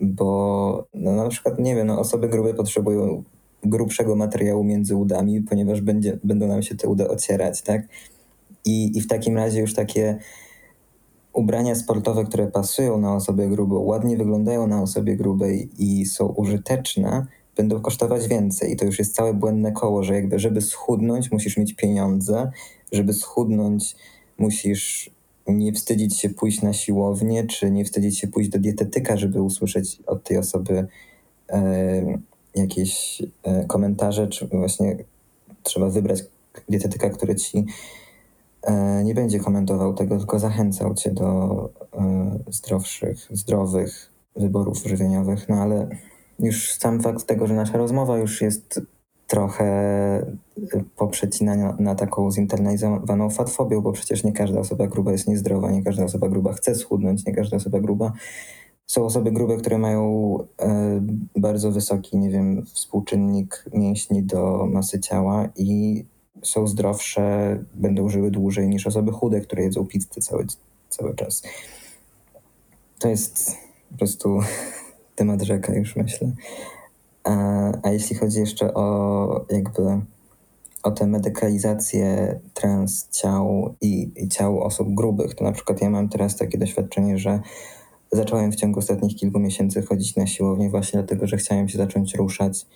bo no, na przykład, nie wiem, no, osoby grube potrzebują grubszego materiału między udami, ponieważ będzie, będą nam się te uda ocierać, tak? I, I w takim razie już takie ubrania sportowe, które pasują na osobę grubą, ładnie wyglądają na osobie grubej i są użyteczne, będą kosztować więcej. I to już jest całe błędne koło, że jakby żeby schudnąć, musisz mieć pieniądze, żeby schudnąć, musisz nie wstydzić się pójść na siłownię, czy nie wstydzić się pójść do dietetyka, żeby usłyszeć od tej osoby e, jakieś e, komentarze, czy właśnie trzeba wybrać dietetyka, który ci e, nie będzie komentował tego, tylko zachęcał cię do e, zdrowszych, zdrowych wyborów żywieniowych. No ale już sam fakt tego, że nasza rozmowa już jest trochę e, poprzecinania na taką zinternalizowaną fatfobią, bo przecież nie każda osoba gruba jest niezdrowa, nie każda osoba gruba chce schudnąć, nie każda osoba gruba. Są osoby grube, które mają e, bardzo wysoki, nie wiem, współczynnik mięśni do masy ciała i są zdrowsze, będą żyły dłużej niż osoby chude, które jedzą pizzę cały, cały czas. To jest po prostu temat rzeka już myślę. A, a jeśli chodzi jeszcze o jakby o tę medykalizację trans ciał i, i ciał osób grubych, to na przykład ja mam teraz takie doświadczenie, że zacząłem w ciągu ostatnich kilku miesięcy chodzić na siłownię właśnie dlatego, że chciałem się zacząć ruszać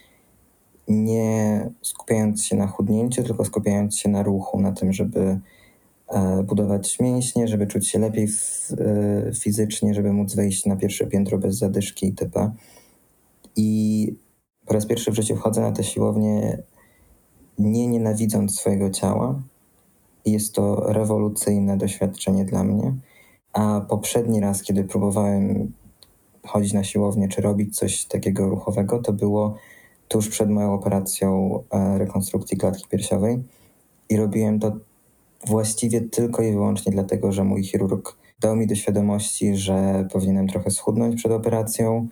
nie skupiając się na chudnięciu, tylko skupiając się na ruchu, na tym, żeby budować mięśnie, żeby czuć się lepiej e, fizycznie, żeby móc wejść na pierwsze piętro bez zadyszki itp. I po raz pierwszy w życiu wchodzę na tę siłownię nie nienawidząc swojego ciała. Jest to rewolucyjne doświadczenie dla mnie. A poprzedni raz, kiedy próbowałem chodzić na siłownię czy robić coś takiego ruchowego, to było tuż przed moją operacją e, rekonstrukcji klatki piersiowej. I robiłem to właściwie tylko i wyłącznie dlatego, że mój chirurg dał mi do świadomości, że powinienem trochę schudnąć przed operacją,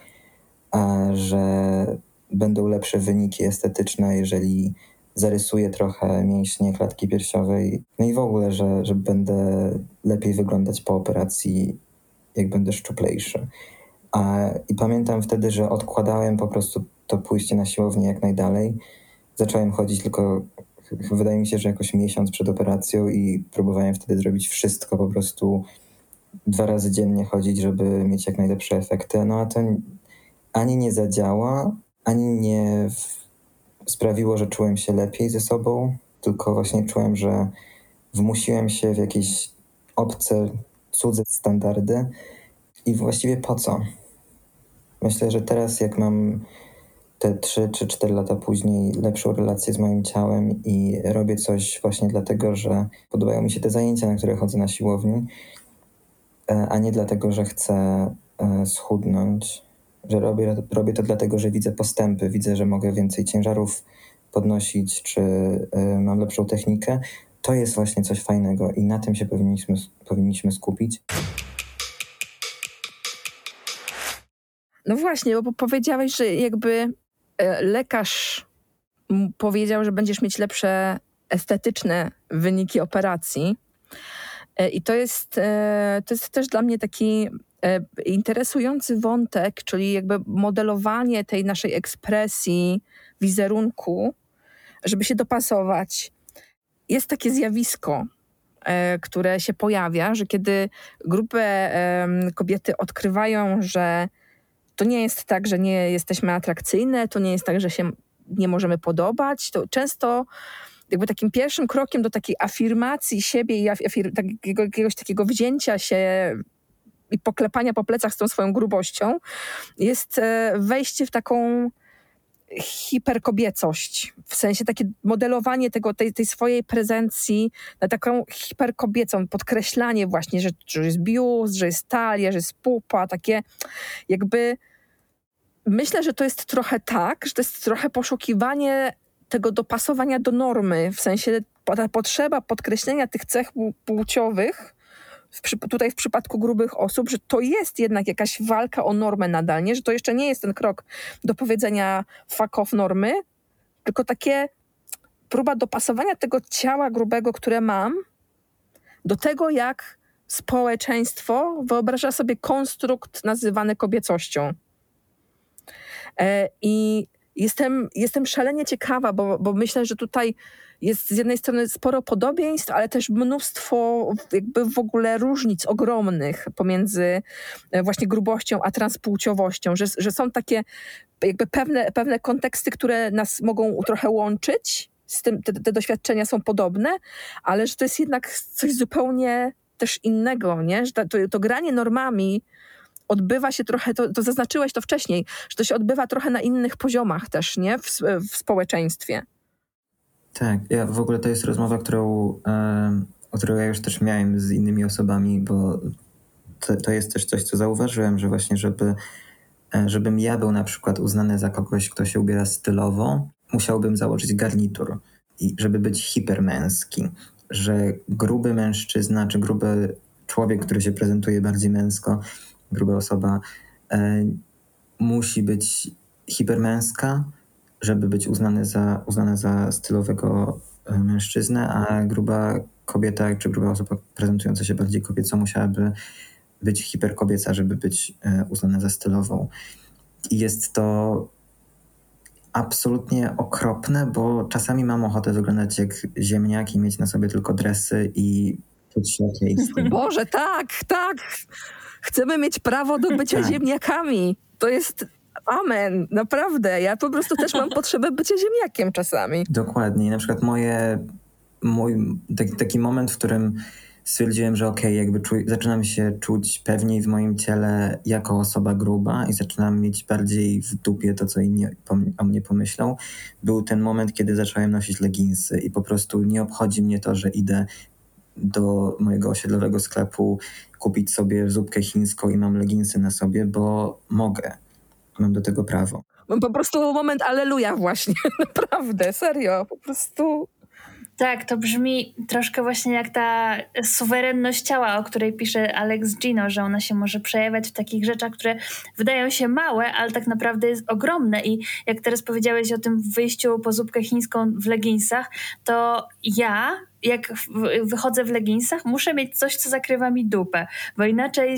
a że będą lepsze wyniki estetyczne, jeżeli zarysuję trochę mięśnie klatki piersiowej. No i w ogóle, że, że będę lepiej wyglądać po operacji, jak będę szczuplejszy. A, I pamiętam wtedy, że odkładałem po prostu to pójście na siłownię jak najdalej. Zacząłem chodzić tylko, wydaje mi się, że jakoś miesiąc przed operacją i próbowałem wtedy zrobić wszystko, po prostu dwa razy dziennie chodzić, żeby mieć jak najlepsze efekty. No a to ani nie zadziała, ani nie sprawiło, że czułem się lepiej ze sobą, tylko właśnie czułem, że wmusiłem się w jakieś obce, cudze standardy i właściwie po co? Myślę, że teraz jak mam te 3 czy 4 lata później lepszą relację z moim ciałem i robię coś właśnie dlatego, że podobają mi się te zajęcia, na które chodzę na siłowni, e, a nie dlatego, że chcę e, schudnąć, że robię, robię to dlatego, że widzę postępy, widzę, że mogę więcej ciężarów podnosić, czy y, mam lepszą technikę, to jest właśnie coś fajnego i na tym się powinniśmy, powinniśmy skupić.
No właśnie, bo powiedziałeś, że jakby e, lekarz powiedział, że będziesz mieć lepsze estetyczne wyniki operacji. E, I to jest, e, to jest też dla mnie taki E, interesujący wątek, czyli jakby modelowanie tej naszej ekspresji, wizerunku, żeby się dopasować. Jest takie zjawisko, e, które się pojawia, że kiedy grupy kobiety odkrywają, że to nie jest tak, że nie jesteśmy atrakcyjne, to nie jest tak, że się nie możemy podobać, to często jakby takim pierwszym krokiem do takiej afirmacji siebie i afir- takiego, jakiegoś takiego wzięcia się i poklepania po plecach z tą swoją grubością, jest e, wejście w taką hiperkobiecość, w sensie takie modelowanie tego, tej, tej swojej prezencji na taką hiperkobiecą, podkreślanie właśnie, że, że jest biust, że jest talia, że jest pupa, takie jakby myślę, że to jest trochę tak, że to jest trochę poszukiwanie tego dopasowania do normy, w sensie ta potrzeba podkreślenia tych cech płciowych, w, tutaj w przypadku grubych osób, że to jest jednak jakaś walka o normę nadal, nie? że to jeszcze nie jest ten krok do powiedzenia fuck off normy, tylko takie próba dopasowania tego ciała grubego, które mam, do tego, jak społeczeństwo wyobraża sobie konstrukt nazywany kobiecością. E, I jestem, jestem szalenie ciekawa, bo, bo myślę, że tutaj jest z jednej strony sporo podobieństw, ale też mnóstwo jakby w ogóle różnic ogromnych pomiędzy e, właśnie grubością a transpłciowością, że, że są takie jakby pewne, pewne konteksty, które nas mogą trochę łączyć, z tym te, te doświadczenia są podobne, ale że to jest jednak coś zupełnie też innego, nie? że to, to granie normami odbywa się trochę, to, to zaznaczyłeś to wcześniej, że to się odbywa trochę na innych poziomach też, nie? W, w społeczeństwie.
Tak, ja w ogóle to jest rozmowa, którą, e, którą ja już też miałem z innymi osobami, bo to, to jest też coś, co zauważyłem, że właśnie, żeby, e, żebym ja był na przykład uznany za kogoś, kto się ubiera stylowo, musiałbym założyć garnitur i żeby być hipermęski, że gruby mężczyzna czy gruby człowiek, który się prezentuje bardziej męsko, gruba osoba, e, musi być hipermęska, żeby być uznany za, uznana za stylowego e, mężczyznę, a gruba kobieta czy gruba osoba prezentująca się bardziej kobieco musiałaby być hiperkobieca, żeby być e, uznana za stylową. I jest to absolutnie okropne, bo czasami mam ochotę wyglądać jak ziemniak i mieć na sobie tylko dresy i czuć się.
Boże, tak, tak. Chcemy mieć prawo do bycia tak. ziemniakami. To jest amen, naprawdę. Ja po prostu też mam potrzebę bycia ziemniakiem czasami.
Dokładnie. Na przykład moje, mój taki, taki moment, w którym stwierdziłem, że okej, okay, jakby czuj, zaczynam się czuć pewniej w moim ciele jako osoba gruba i zaczynam mieć bardziej w dupie to, co inni o mnie pomyślą. Był ten moment, kiedy zacząłem nosić leginsy i po prostu nie obchodzi mnie to, że idę do mojego osiedlowego sklepu kupić sobie zupkę chińską i mam leginsy na sobie, bo mogę mam do tego prawo.
Po prostu moment aleluja właśnie, naprawdę, serio, po prostu...
Tak, to brzmi troszkę właśnie jak ta suwerenność ciała, o której pisze Alex Gino, że ona się może przejawiać w takich rzeczach, które wydają się małe, ale tak naprawdę jest ogromne. I jak teraz powiedziałeś o tym wyjściu po zupkę chińską w leginsach, to ja jak wychodzę w leginsach, muszę mieć coś, co zakrywa mi dupę, bo inaczej,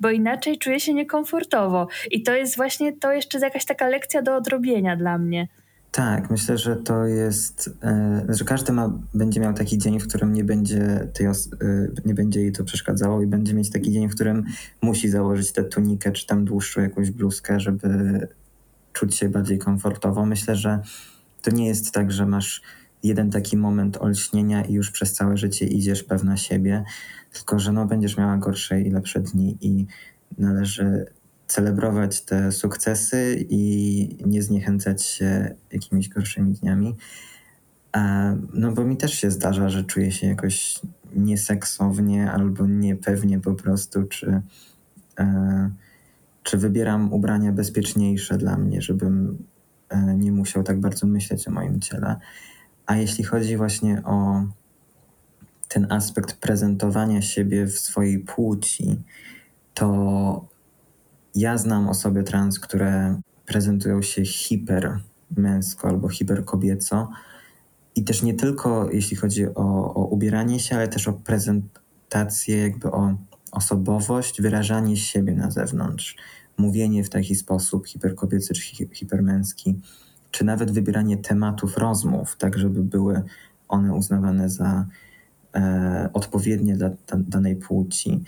bo inaczej czuję się niekomfortowo. I to jest właśnie to jeszcze jakaś taka lekcja do odrobienia dla mnie.
Tak, myślę, że to jest, e, że każdy ma, będzie miał taki dzień, w którym nie będzie, tej e, nie będzie jej to przeszkadzało i będzie mieć taki dzień, w którym musi założyć tę tunikę czy tam dłuższą jakąś bluzkę, żeby czuć się bardziej komfortowo. Myślę, że to nie jest tak, że masz jeden taki moment olśnienia i już przez całe życie idziesz pewna siebie, tylko że no, będziesz miała gorsze i lepsze dni i należy celebrować te sukcesy i nie zniechęcać się jakimiś gorszymi dniami. No bo mi też się zdarza, że czuję się jakoś nieseksownie albo niepewnie po prostu, czy, e, czy wybieram ubrania bezpieczniejsze dla mnie, żebym e, nie musiał tak bardzo myśleć o moim ciele. A jeśli chodzi właśnie o ten aspekt prezentowania siebie w swojej płci, to ja znam osoby trans, które prezentują się hipermęsko albo hiperkobieco. I też nie tylko jeśli chodzi o, o ubieranie się, ale też o prezentację, jakby o osobowość, wyrażanie siebie na zewnątrz, mówienie w taki sposób hiperkobiecy czy hipermęski, czy nawet wybieranie tematów rozmów, tak żeby były one uznawane za e, odpowiednie dla danej płci.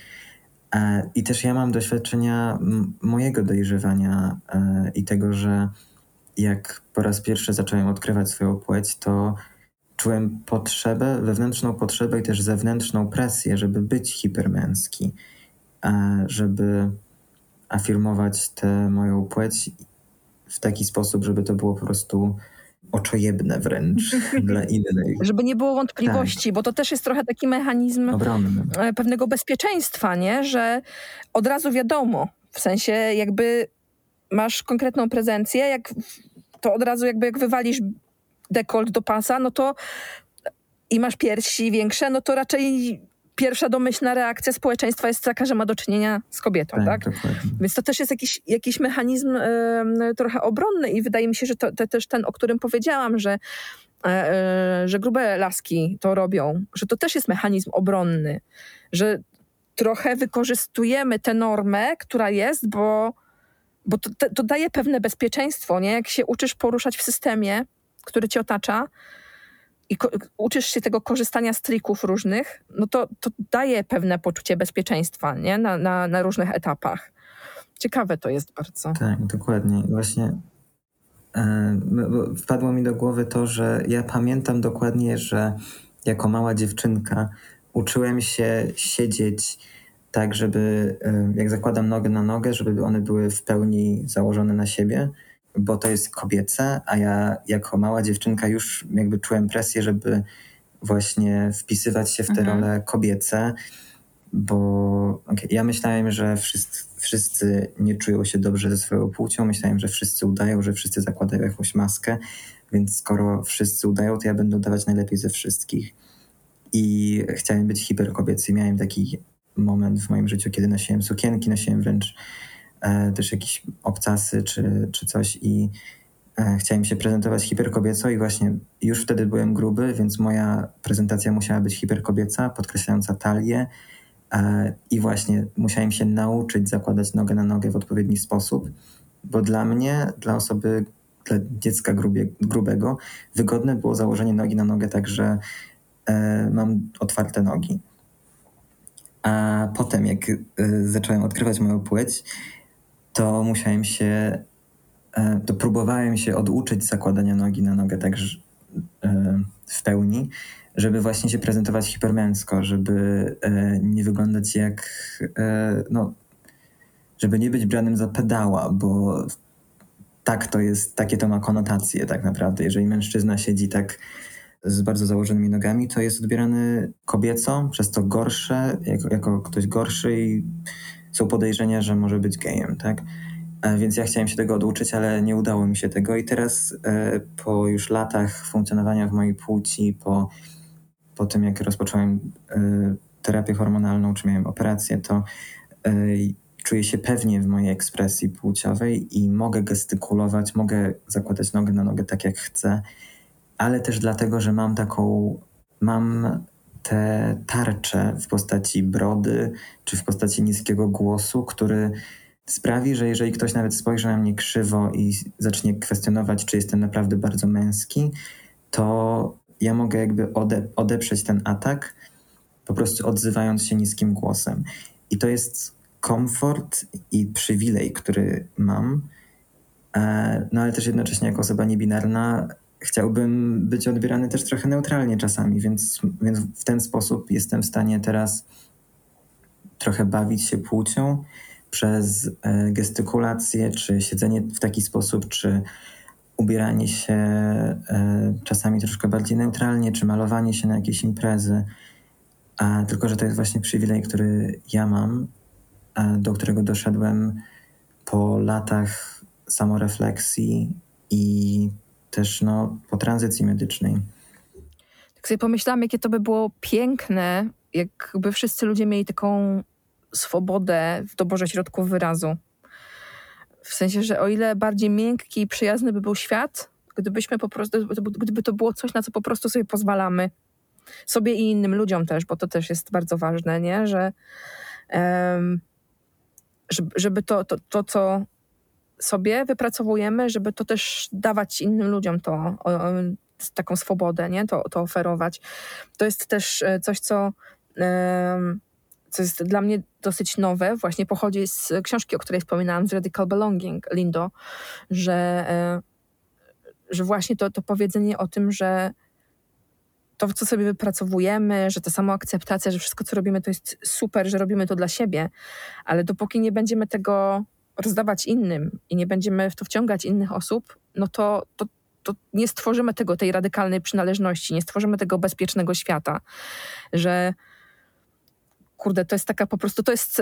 E, I też ja mam doświadczenia mojego dojrzewania e, i tego, że jak po raz pierwszy zacząłem odkrywać swoją płeć, to czułem potrzebę, wewnętrzną potrzebę i też zewnętrzną presję, żeby być hipermęski, e, żeby afirmować tę moją płeć w taki sposób, żeby to było po prostu oczojebne wręcz dla innych.
Żeby nie było wątpliwości, tak. bo to też jest trochę taki mechanizm. E, pewnego bezpieczeństwa, nie? że od razu wiadomo, w sensie jakby masz konkretną prezencję, jak to od razu jakby jak wywalisz dekolt do pasa, no to i masz piersi większe, no to raczej pierwsza domyślna reakcja społeczeństwa jest taka, że ma do czynienia z kobietą, tak? tak? Więc to też jest jakiś, jakiś mechanizm y, trochę obronny i wydaje mi się, że to, to też ten, o którym powiedziałam, że, y, że grube laski to robią, że to też jest mechanizm obronny, że trochę wykorzystujemy tę normę, która jest, bo, bo to, to daje pewne bezpieczeństwo, nie? Jak się uczysz poruszać w systemie, który cię otacza, i uczysz się tego korzystania z trików różnych, no to, to daje pewne poczucie bezpieczeństwa nie? Na, na, na różnych etapach. Ciekawe to jest bardzo.
Tak, dokładnie. Właśnie e, wpadło mi do głowy to, że ja pamiętam dokładnie, że jako mała dziewczynka uczyłem się siedzieć tak, żeby e, jak zakładam nogę na nogę, żeby one były w pełni założone na siebie bo to jest kobiece, a ja jako mała dziewczynka już jakby czułem presję, żeby właśnie wpisywać się w te mhm. role kobiece, bo ja myślałem, że wszyscy, wszyscy nie czują się dobrze ze swoją płcią, myślałem, że wszyscy udają, że wszyscy zakładają jakąś maskę, więc skoro wszyscy udają, to ja będę udawać najlepiej ze wszystkich. I chciałem być hiperkobiecy. Miałem taki moment w moim życiu, kiedy nosiłem sukienki, nosiłem wręcz też jakieś obcasy czy, czy coś i e, chciałem się prezentować hiperkobieco i właśnie już wtedy byłem gruby, więc moja prezentacja musiała być hiperkobieca, podkreślająca talię e, i właśnie musiałem się nauczyć zakładać nogę na nogę w odpowiedni sposób, bo dla mnie, dla osoby, dla dziecka grubie, grubego, wygodne było założenie nogi na nogę tak, że e, mam otwarte nogi. A potem, jak e, zacząłem odkrywać moją płeć, to musiałem się, e, to próbowałem się oduczyć zakładania nogi na nogę tak e, w pełni, żeby właśnie się prezentować hipermęsko, żeby e, nie wyglądać jak, no, żeby nie być branym za pedała, bo tak to jest, takie to ma konotacje tak naprawdę. Jeżeli mężczyzna siedzi tak z bardzo założonymi nogami, to jest odbierany kobieco, przez to gorsze, jako, jako ktoś gorszy i są podejrzenia, że może być gejem, tak? E, więc ja chciałem się tego oduczyć, ale nie udało mi się tego. I teraz e, po już latach funkcjonowania w mojej płci, po po tym jak rozpocząłem y, terapię hormonalną, czy miałem operację, to czuję się pewnie w mojej ekspresji płciowej i mogę gestykulować, mogę zakładać nogę na nogę tak jak chcę, ale też dlatego, że mam taką, mam te tarcze w postaci brody czy w postaci niskiego głosu, który sprawi, że jeżeli ktoś nawet spojrzy na mnie krzywo i zacznie kwestionować, czy jestem naprawdę bardzo męski, to ja mogę jakby ode, odeprzeć ten atak, po prostu odzywając się niskim głosem. I to jest komfort i przywilej, który mam. E, no ale też jednocześnie jako osoba niebinarna chciałbym być odbierany też trochę neutralnie czasami, więc, więc w ten sposób jestem w stanie teraz trochę bawić się płcią przez e, gestykulację, czy siedzenie w taki sposób, czy ubieranie się e, czasami troszkę bardziej neutralnie, czy malowanie się na jakieś imprezy. A, tylko, że to jest właśnie przywilej, który ja mam, do którego doszedłem po latach samorefleksji i też no, po tranzycji medycznej.
Tak sobie pomyślałam, jakie to by było piękne, jakby wszyscy ludzie mieli taką swobodę w doborze środków wyrazu. W sensie, że o ile bardziej miękki i przyjazny by był świat, gdybyśmy po prostu, gdyby to było coś, na co po prostu sobie pozwalamy. Sobie i innym ludziom też, bo to też jest bardzo ważne, nie? Że um, żeby to, to, to, co sobie wypracowujemy, żeby to też dawać innym ludziom to, taką swobodę, nie? To, to oferować. To jest też e, coś, co, co jest dla mnie dosyć nowe, właśnie pochodzi z książki, o której wspominałam, z Radical Belonging, Lindo, że, e, że właśnie to, to powiedzenie o tym, że to, co sobie wypracowujemy, że ta samoakceptacja, że wszystko, co robimy, to jest super, że robimy to dla siebie, ale dopóki nie będziemy tego rozdawać innym i nie będziemy w to wciągać innych osób, no to, to, to nie stworzymy tego, tej radykalnej przynależności, nie stworzymy tego bezpiecznego świata, że kurde, to jest taka po prostu, to jest,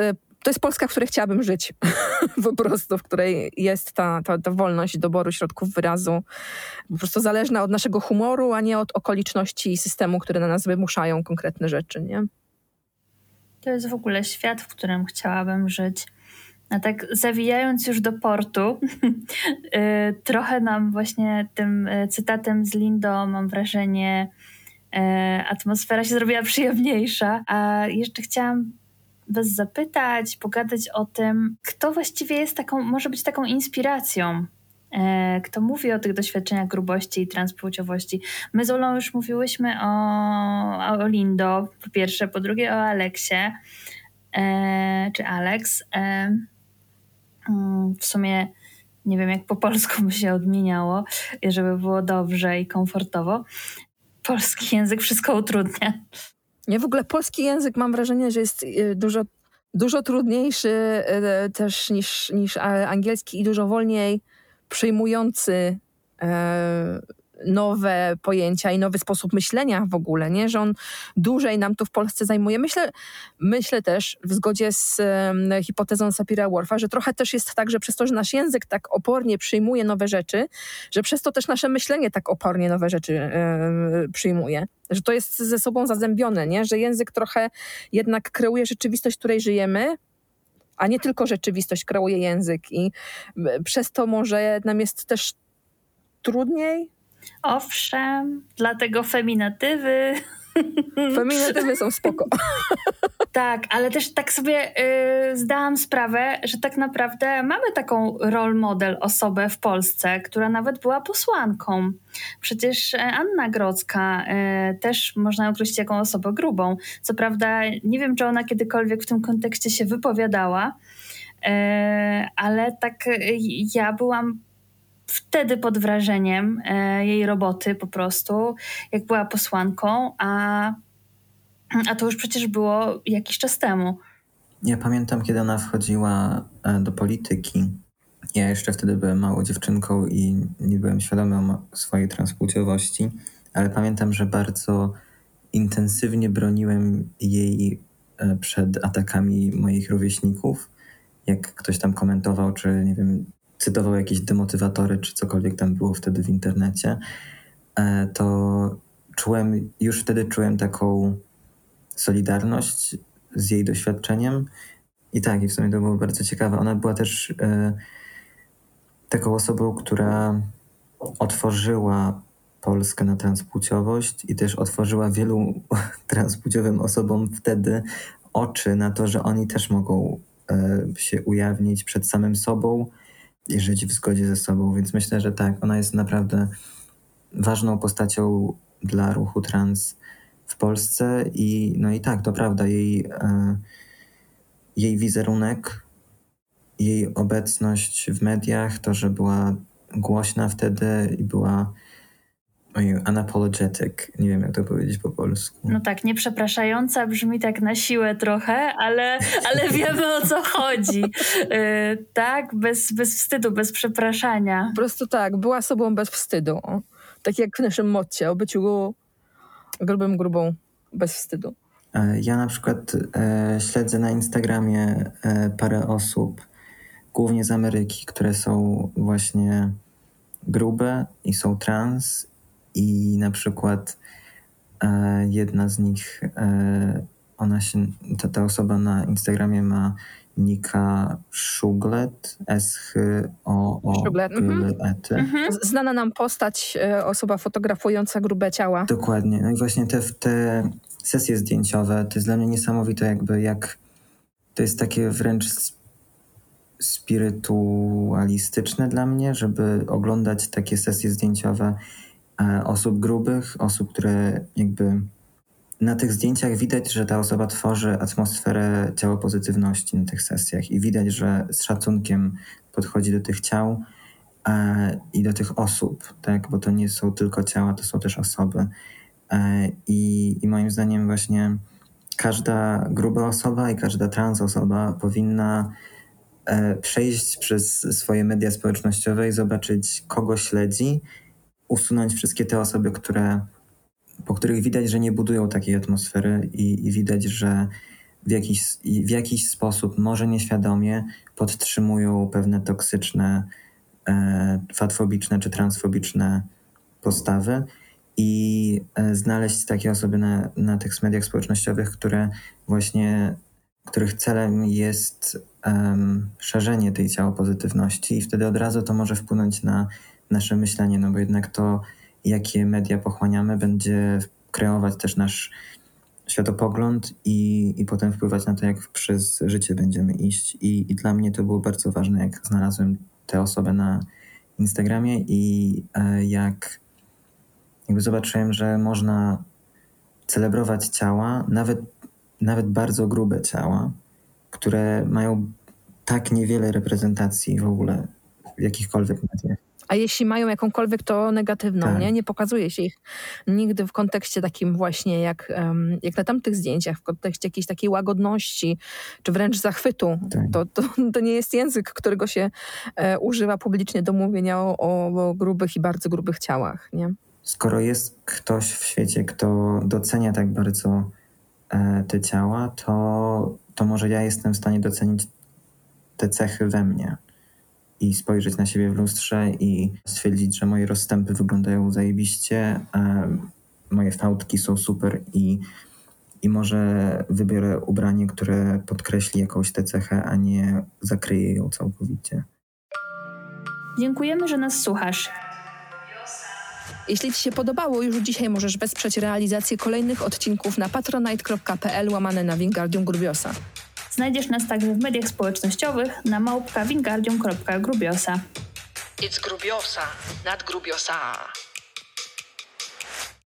to jest Polska, w której chciałabym żyć. po prostu, w której jest ta, ta, ta wolność doboru środków wyrazu, po prostu zależna od naszego humoru, a nie od okoliczności i systemu, które na nas wymuszają konkretne rzeczy, nie?
To jest w ogóle świat, w którym chciałabym żyć. A tak zawijając już do portu, y, trochę nam właśnie tym y, cytatem z Lindo, mam wrażenie, y, atmosfera się zrobiła przyjemniejsza. A jeszcze chciałam Was zapytać, pogadać o tym, kto właściwie jest taką, może być taką inspiracją kto mówi o tych doświadczeniach grubości i transpłciowości. My z Olą już mówiłyśmy o, o Lindo, po pierwsze, po drugie o Aleksie, czy Alex. W sumie nie wiem, jak po polsku by się odmieniało, żeby było dobrze i komfortowo. Polski język wszystko utrudnia.
Nie, w ogóle polski język mam wrażenie, że jest y, dużo, dużo trudniejszy y, też niż, niż angielski i dużo wolniej przyjmujący e, nowe pojęcia i nowy sposób myślenia w ogóle, nie? że on dłużej nam tu w Polsce zajmuje. Myślę, myślę też w zgodzie z um, hipotezą Sapira Whorfa, że trochę też jest tak, że przez to, że nasz język tak opornie przyjmuje nowe rzeczy, że przez to też nasze myślenie tak opornie nowe rzeczy um, przyjmuje. Że to jest ze sobą zazębione, nie? że język trochę jednak kreuje rzeczywistość, w której żyjemy, a nie tylko rzeczywistość kreuje język i przez to może nam jest też trudniej
Owszem, dlatego feminatywy.
Feminatywy są spoko.
tak, ale też tak sobie y, zdałam sprawę, że tak naprawdę mamy taką role model osobę w Polsce, która nawet była posłanką. Przecież e, Anna Grodzka y, też można określić jako osobę grubą. Co prawda nie wiem, czy ona kiedykolwiek w tym kontekście się wypowiadała, y, ale tak ja byłam wtedy pod wrażeniem e, jej roboty po prostu, jak była posłanką, a, a to już przecież było jakiś czas temu.
Ja pamiętam, kiedy ona wchodziła e, do polityki. Ja jeszcze wtedy byłem małą dziewczynką i nie byłem świadomy swojej transpłciowości, ale pamiętam, że bardzo intensywnie broniłem jej e, przed atakami moich rówieśników. Jak ktoś tam komentował, czy nie wiem, cytował jakieś demotywatory, czy cokolwiek tam było wtedy w internecie, e, to czułem, już wtedy czułem taką solidarność z jej doświadczeniem. I tak, i w sumie to było bardzo ciekawe. Ona była też e, taką osobą, która otworzyła Polskę na transpłciowość i też otworzyła wielu transpłciowym osobom wtedy oczy na to, że oni też mogą e, się ujawnić przed samym sobą i żyć w zgodzie ze sobą. Więc myślę, że tak, ona jest naprawdę ważną postacią dla ruchu trans w Polsce i no i tak, to prawda, jej, e, jej wizerunek, jej obecność w mediach, to, że była głośna wtedy i była unapologetic, nie wiem jak to powiedzieć po polsku.
No tak, nieprzepraszająca brzmi tak na siłę trochę, ale, ale wiemy o co chodzi. Yy, tak, bez, bez wstydu, bez przepraszania.
Po prostu tak, była sobą bez wstydu. Tak jak w naszym motcie o byciu grubym grubą bez wstydu.
E, Ja na przykład e, śledzę na Instagramie e, parę osób, głównie z Ameryki, które są właśnie grube i są trans i na przykład e, jedna z nich, e, ona się, ta, ta osoba na Instagramie ma Nika Szuglet,
Szuglet, mhm.
S-H-O-O-G-L-E-T.
Mhm.
Z- Znana nam postać, e, osoba fotografująca grube ciała.
Dokładnie. No i właśnie te, te sesje zdjęciowe, to jest dla mnie niesamowite, jakby jak to jest takie wręcz s- spirytualistyczne dla mnie, żeby oglądać takie sesje zdjęciowe osób grubych, osób, które jakby na tych zdjęciach widać, że ta osoba tworzy atmosferę ciało pozytywności na tych sesjach i widać, że z szacunkiem podchodzi do tych ciał e, i do tych osób, tak? Bo to nie są tylko ciała, to są też osoby. E, I, I moim zdaniem właśnie każda gruba osoba i każda trans osoba powinna e, przejść przez swoje media społecznościowe i zobaczyć, kogo śledzi, usunąć wszystkie te osoby, które, po których widać, że nie budują takiej atmosfery i, i widać, że w jakiś, w jakiś sposób, może nieświadomie, podtrzymują pewne toksyczne, e, fatfobiczne czy transfobiczne postawy i e, znaleźć takie osoby na, na tych mediach społecznościowych, które właśnie, których celem jest szerzenie tej ciało pozytywności i wtedy od razu to może wpłynąć na nasze myślenie, no bo jednak to, jakie media pochłaniamy, będzie kreować też nasz światopogląd i, i potem wpływać na to, jak przez życie będziemy iść. I, I dla mnie to było bardzo ważne, jak znalazłem tę osobę na Instagramie i e, jak jakby zobaczyłem, że można celebrować ciała, nawet, nawet bardzo grube ciała, które mają tak niewiele reprezentacji w ogóle w jakichkolwiek mediach.
A jeśli mają jakąkolwiek, to negatywną,
Tak.
nie? Nie pokazuje się ich nigdy w kontekście takim właśnie jak, jak na tamtych zdjęciach, w kontekście jakiejś takiej łagodności, czy wręcz zachwytu.
Tak.
To, to, to nie jest język, którego się e, używa publicznie do mówienia o, o grubych i bardzo grubych ciałach, nie?
Skoro jest ktoś w świecie, kto docenia tak bardzo e, te ciała, to, to może ja jestem w stanie docenić te cechy we mnie i spojrzeć na siebie w lustrze i stwierdzić, że moje rozstępy wyglądają zajebiście, moje fałdki są super i, i może wybiorę ubranie, które podkreśli jakąś tę cechę, a nie zakryje ją całkowicie.
Dziękujemy, że nas słuchasz.
Jeśli Ci się podobało, już dzisiaj możesz wesprzeć realizację kolejnych odcinków na patronite.pl łamane na Wingardium Grubiosa.
Znajdziesz nas także w mediach społecznościowych na małpka wingardium.grubiosa.
It's Grubiosa, not Grubiosa.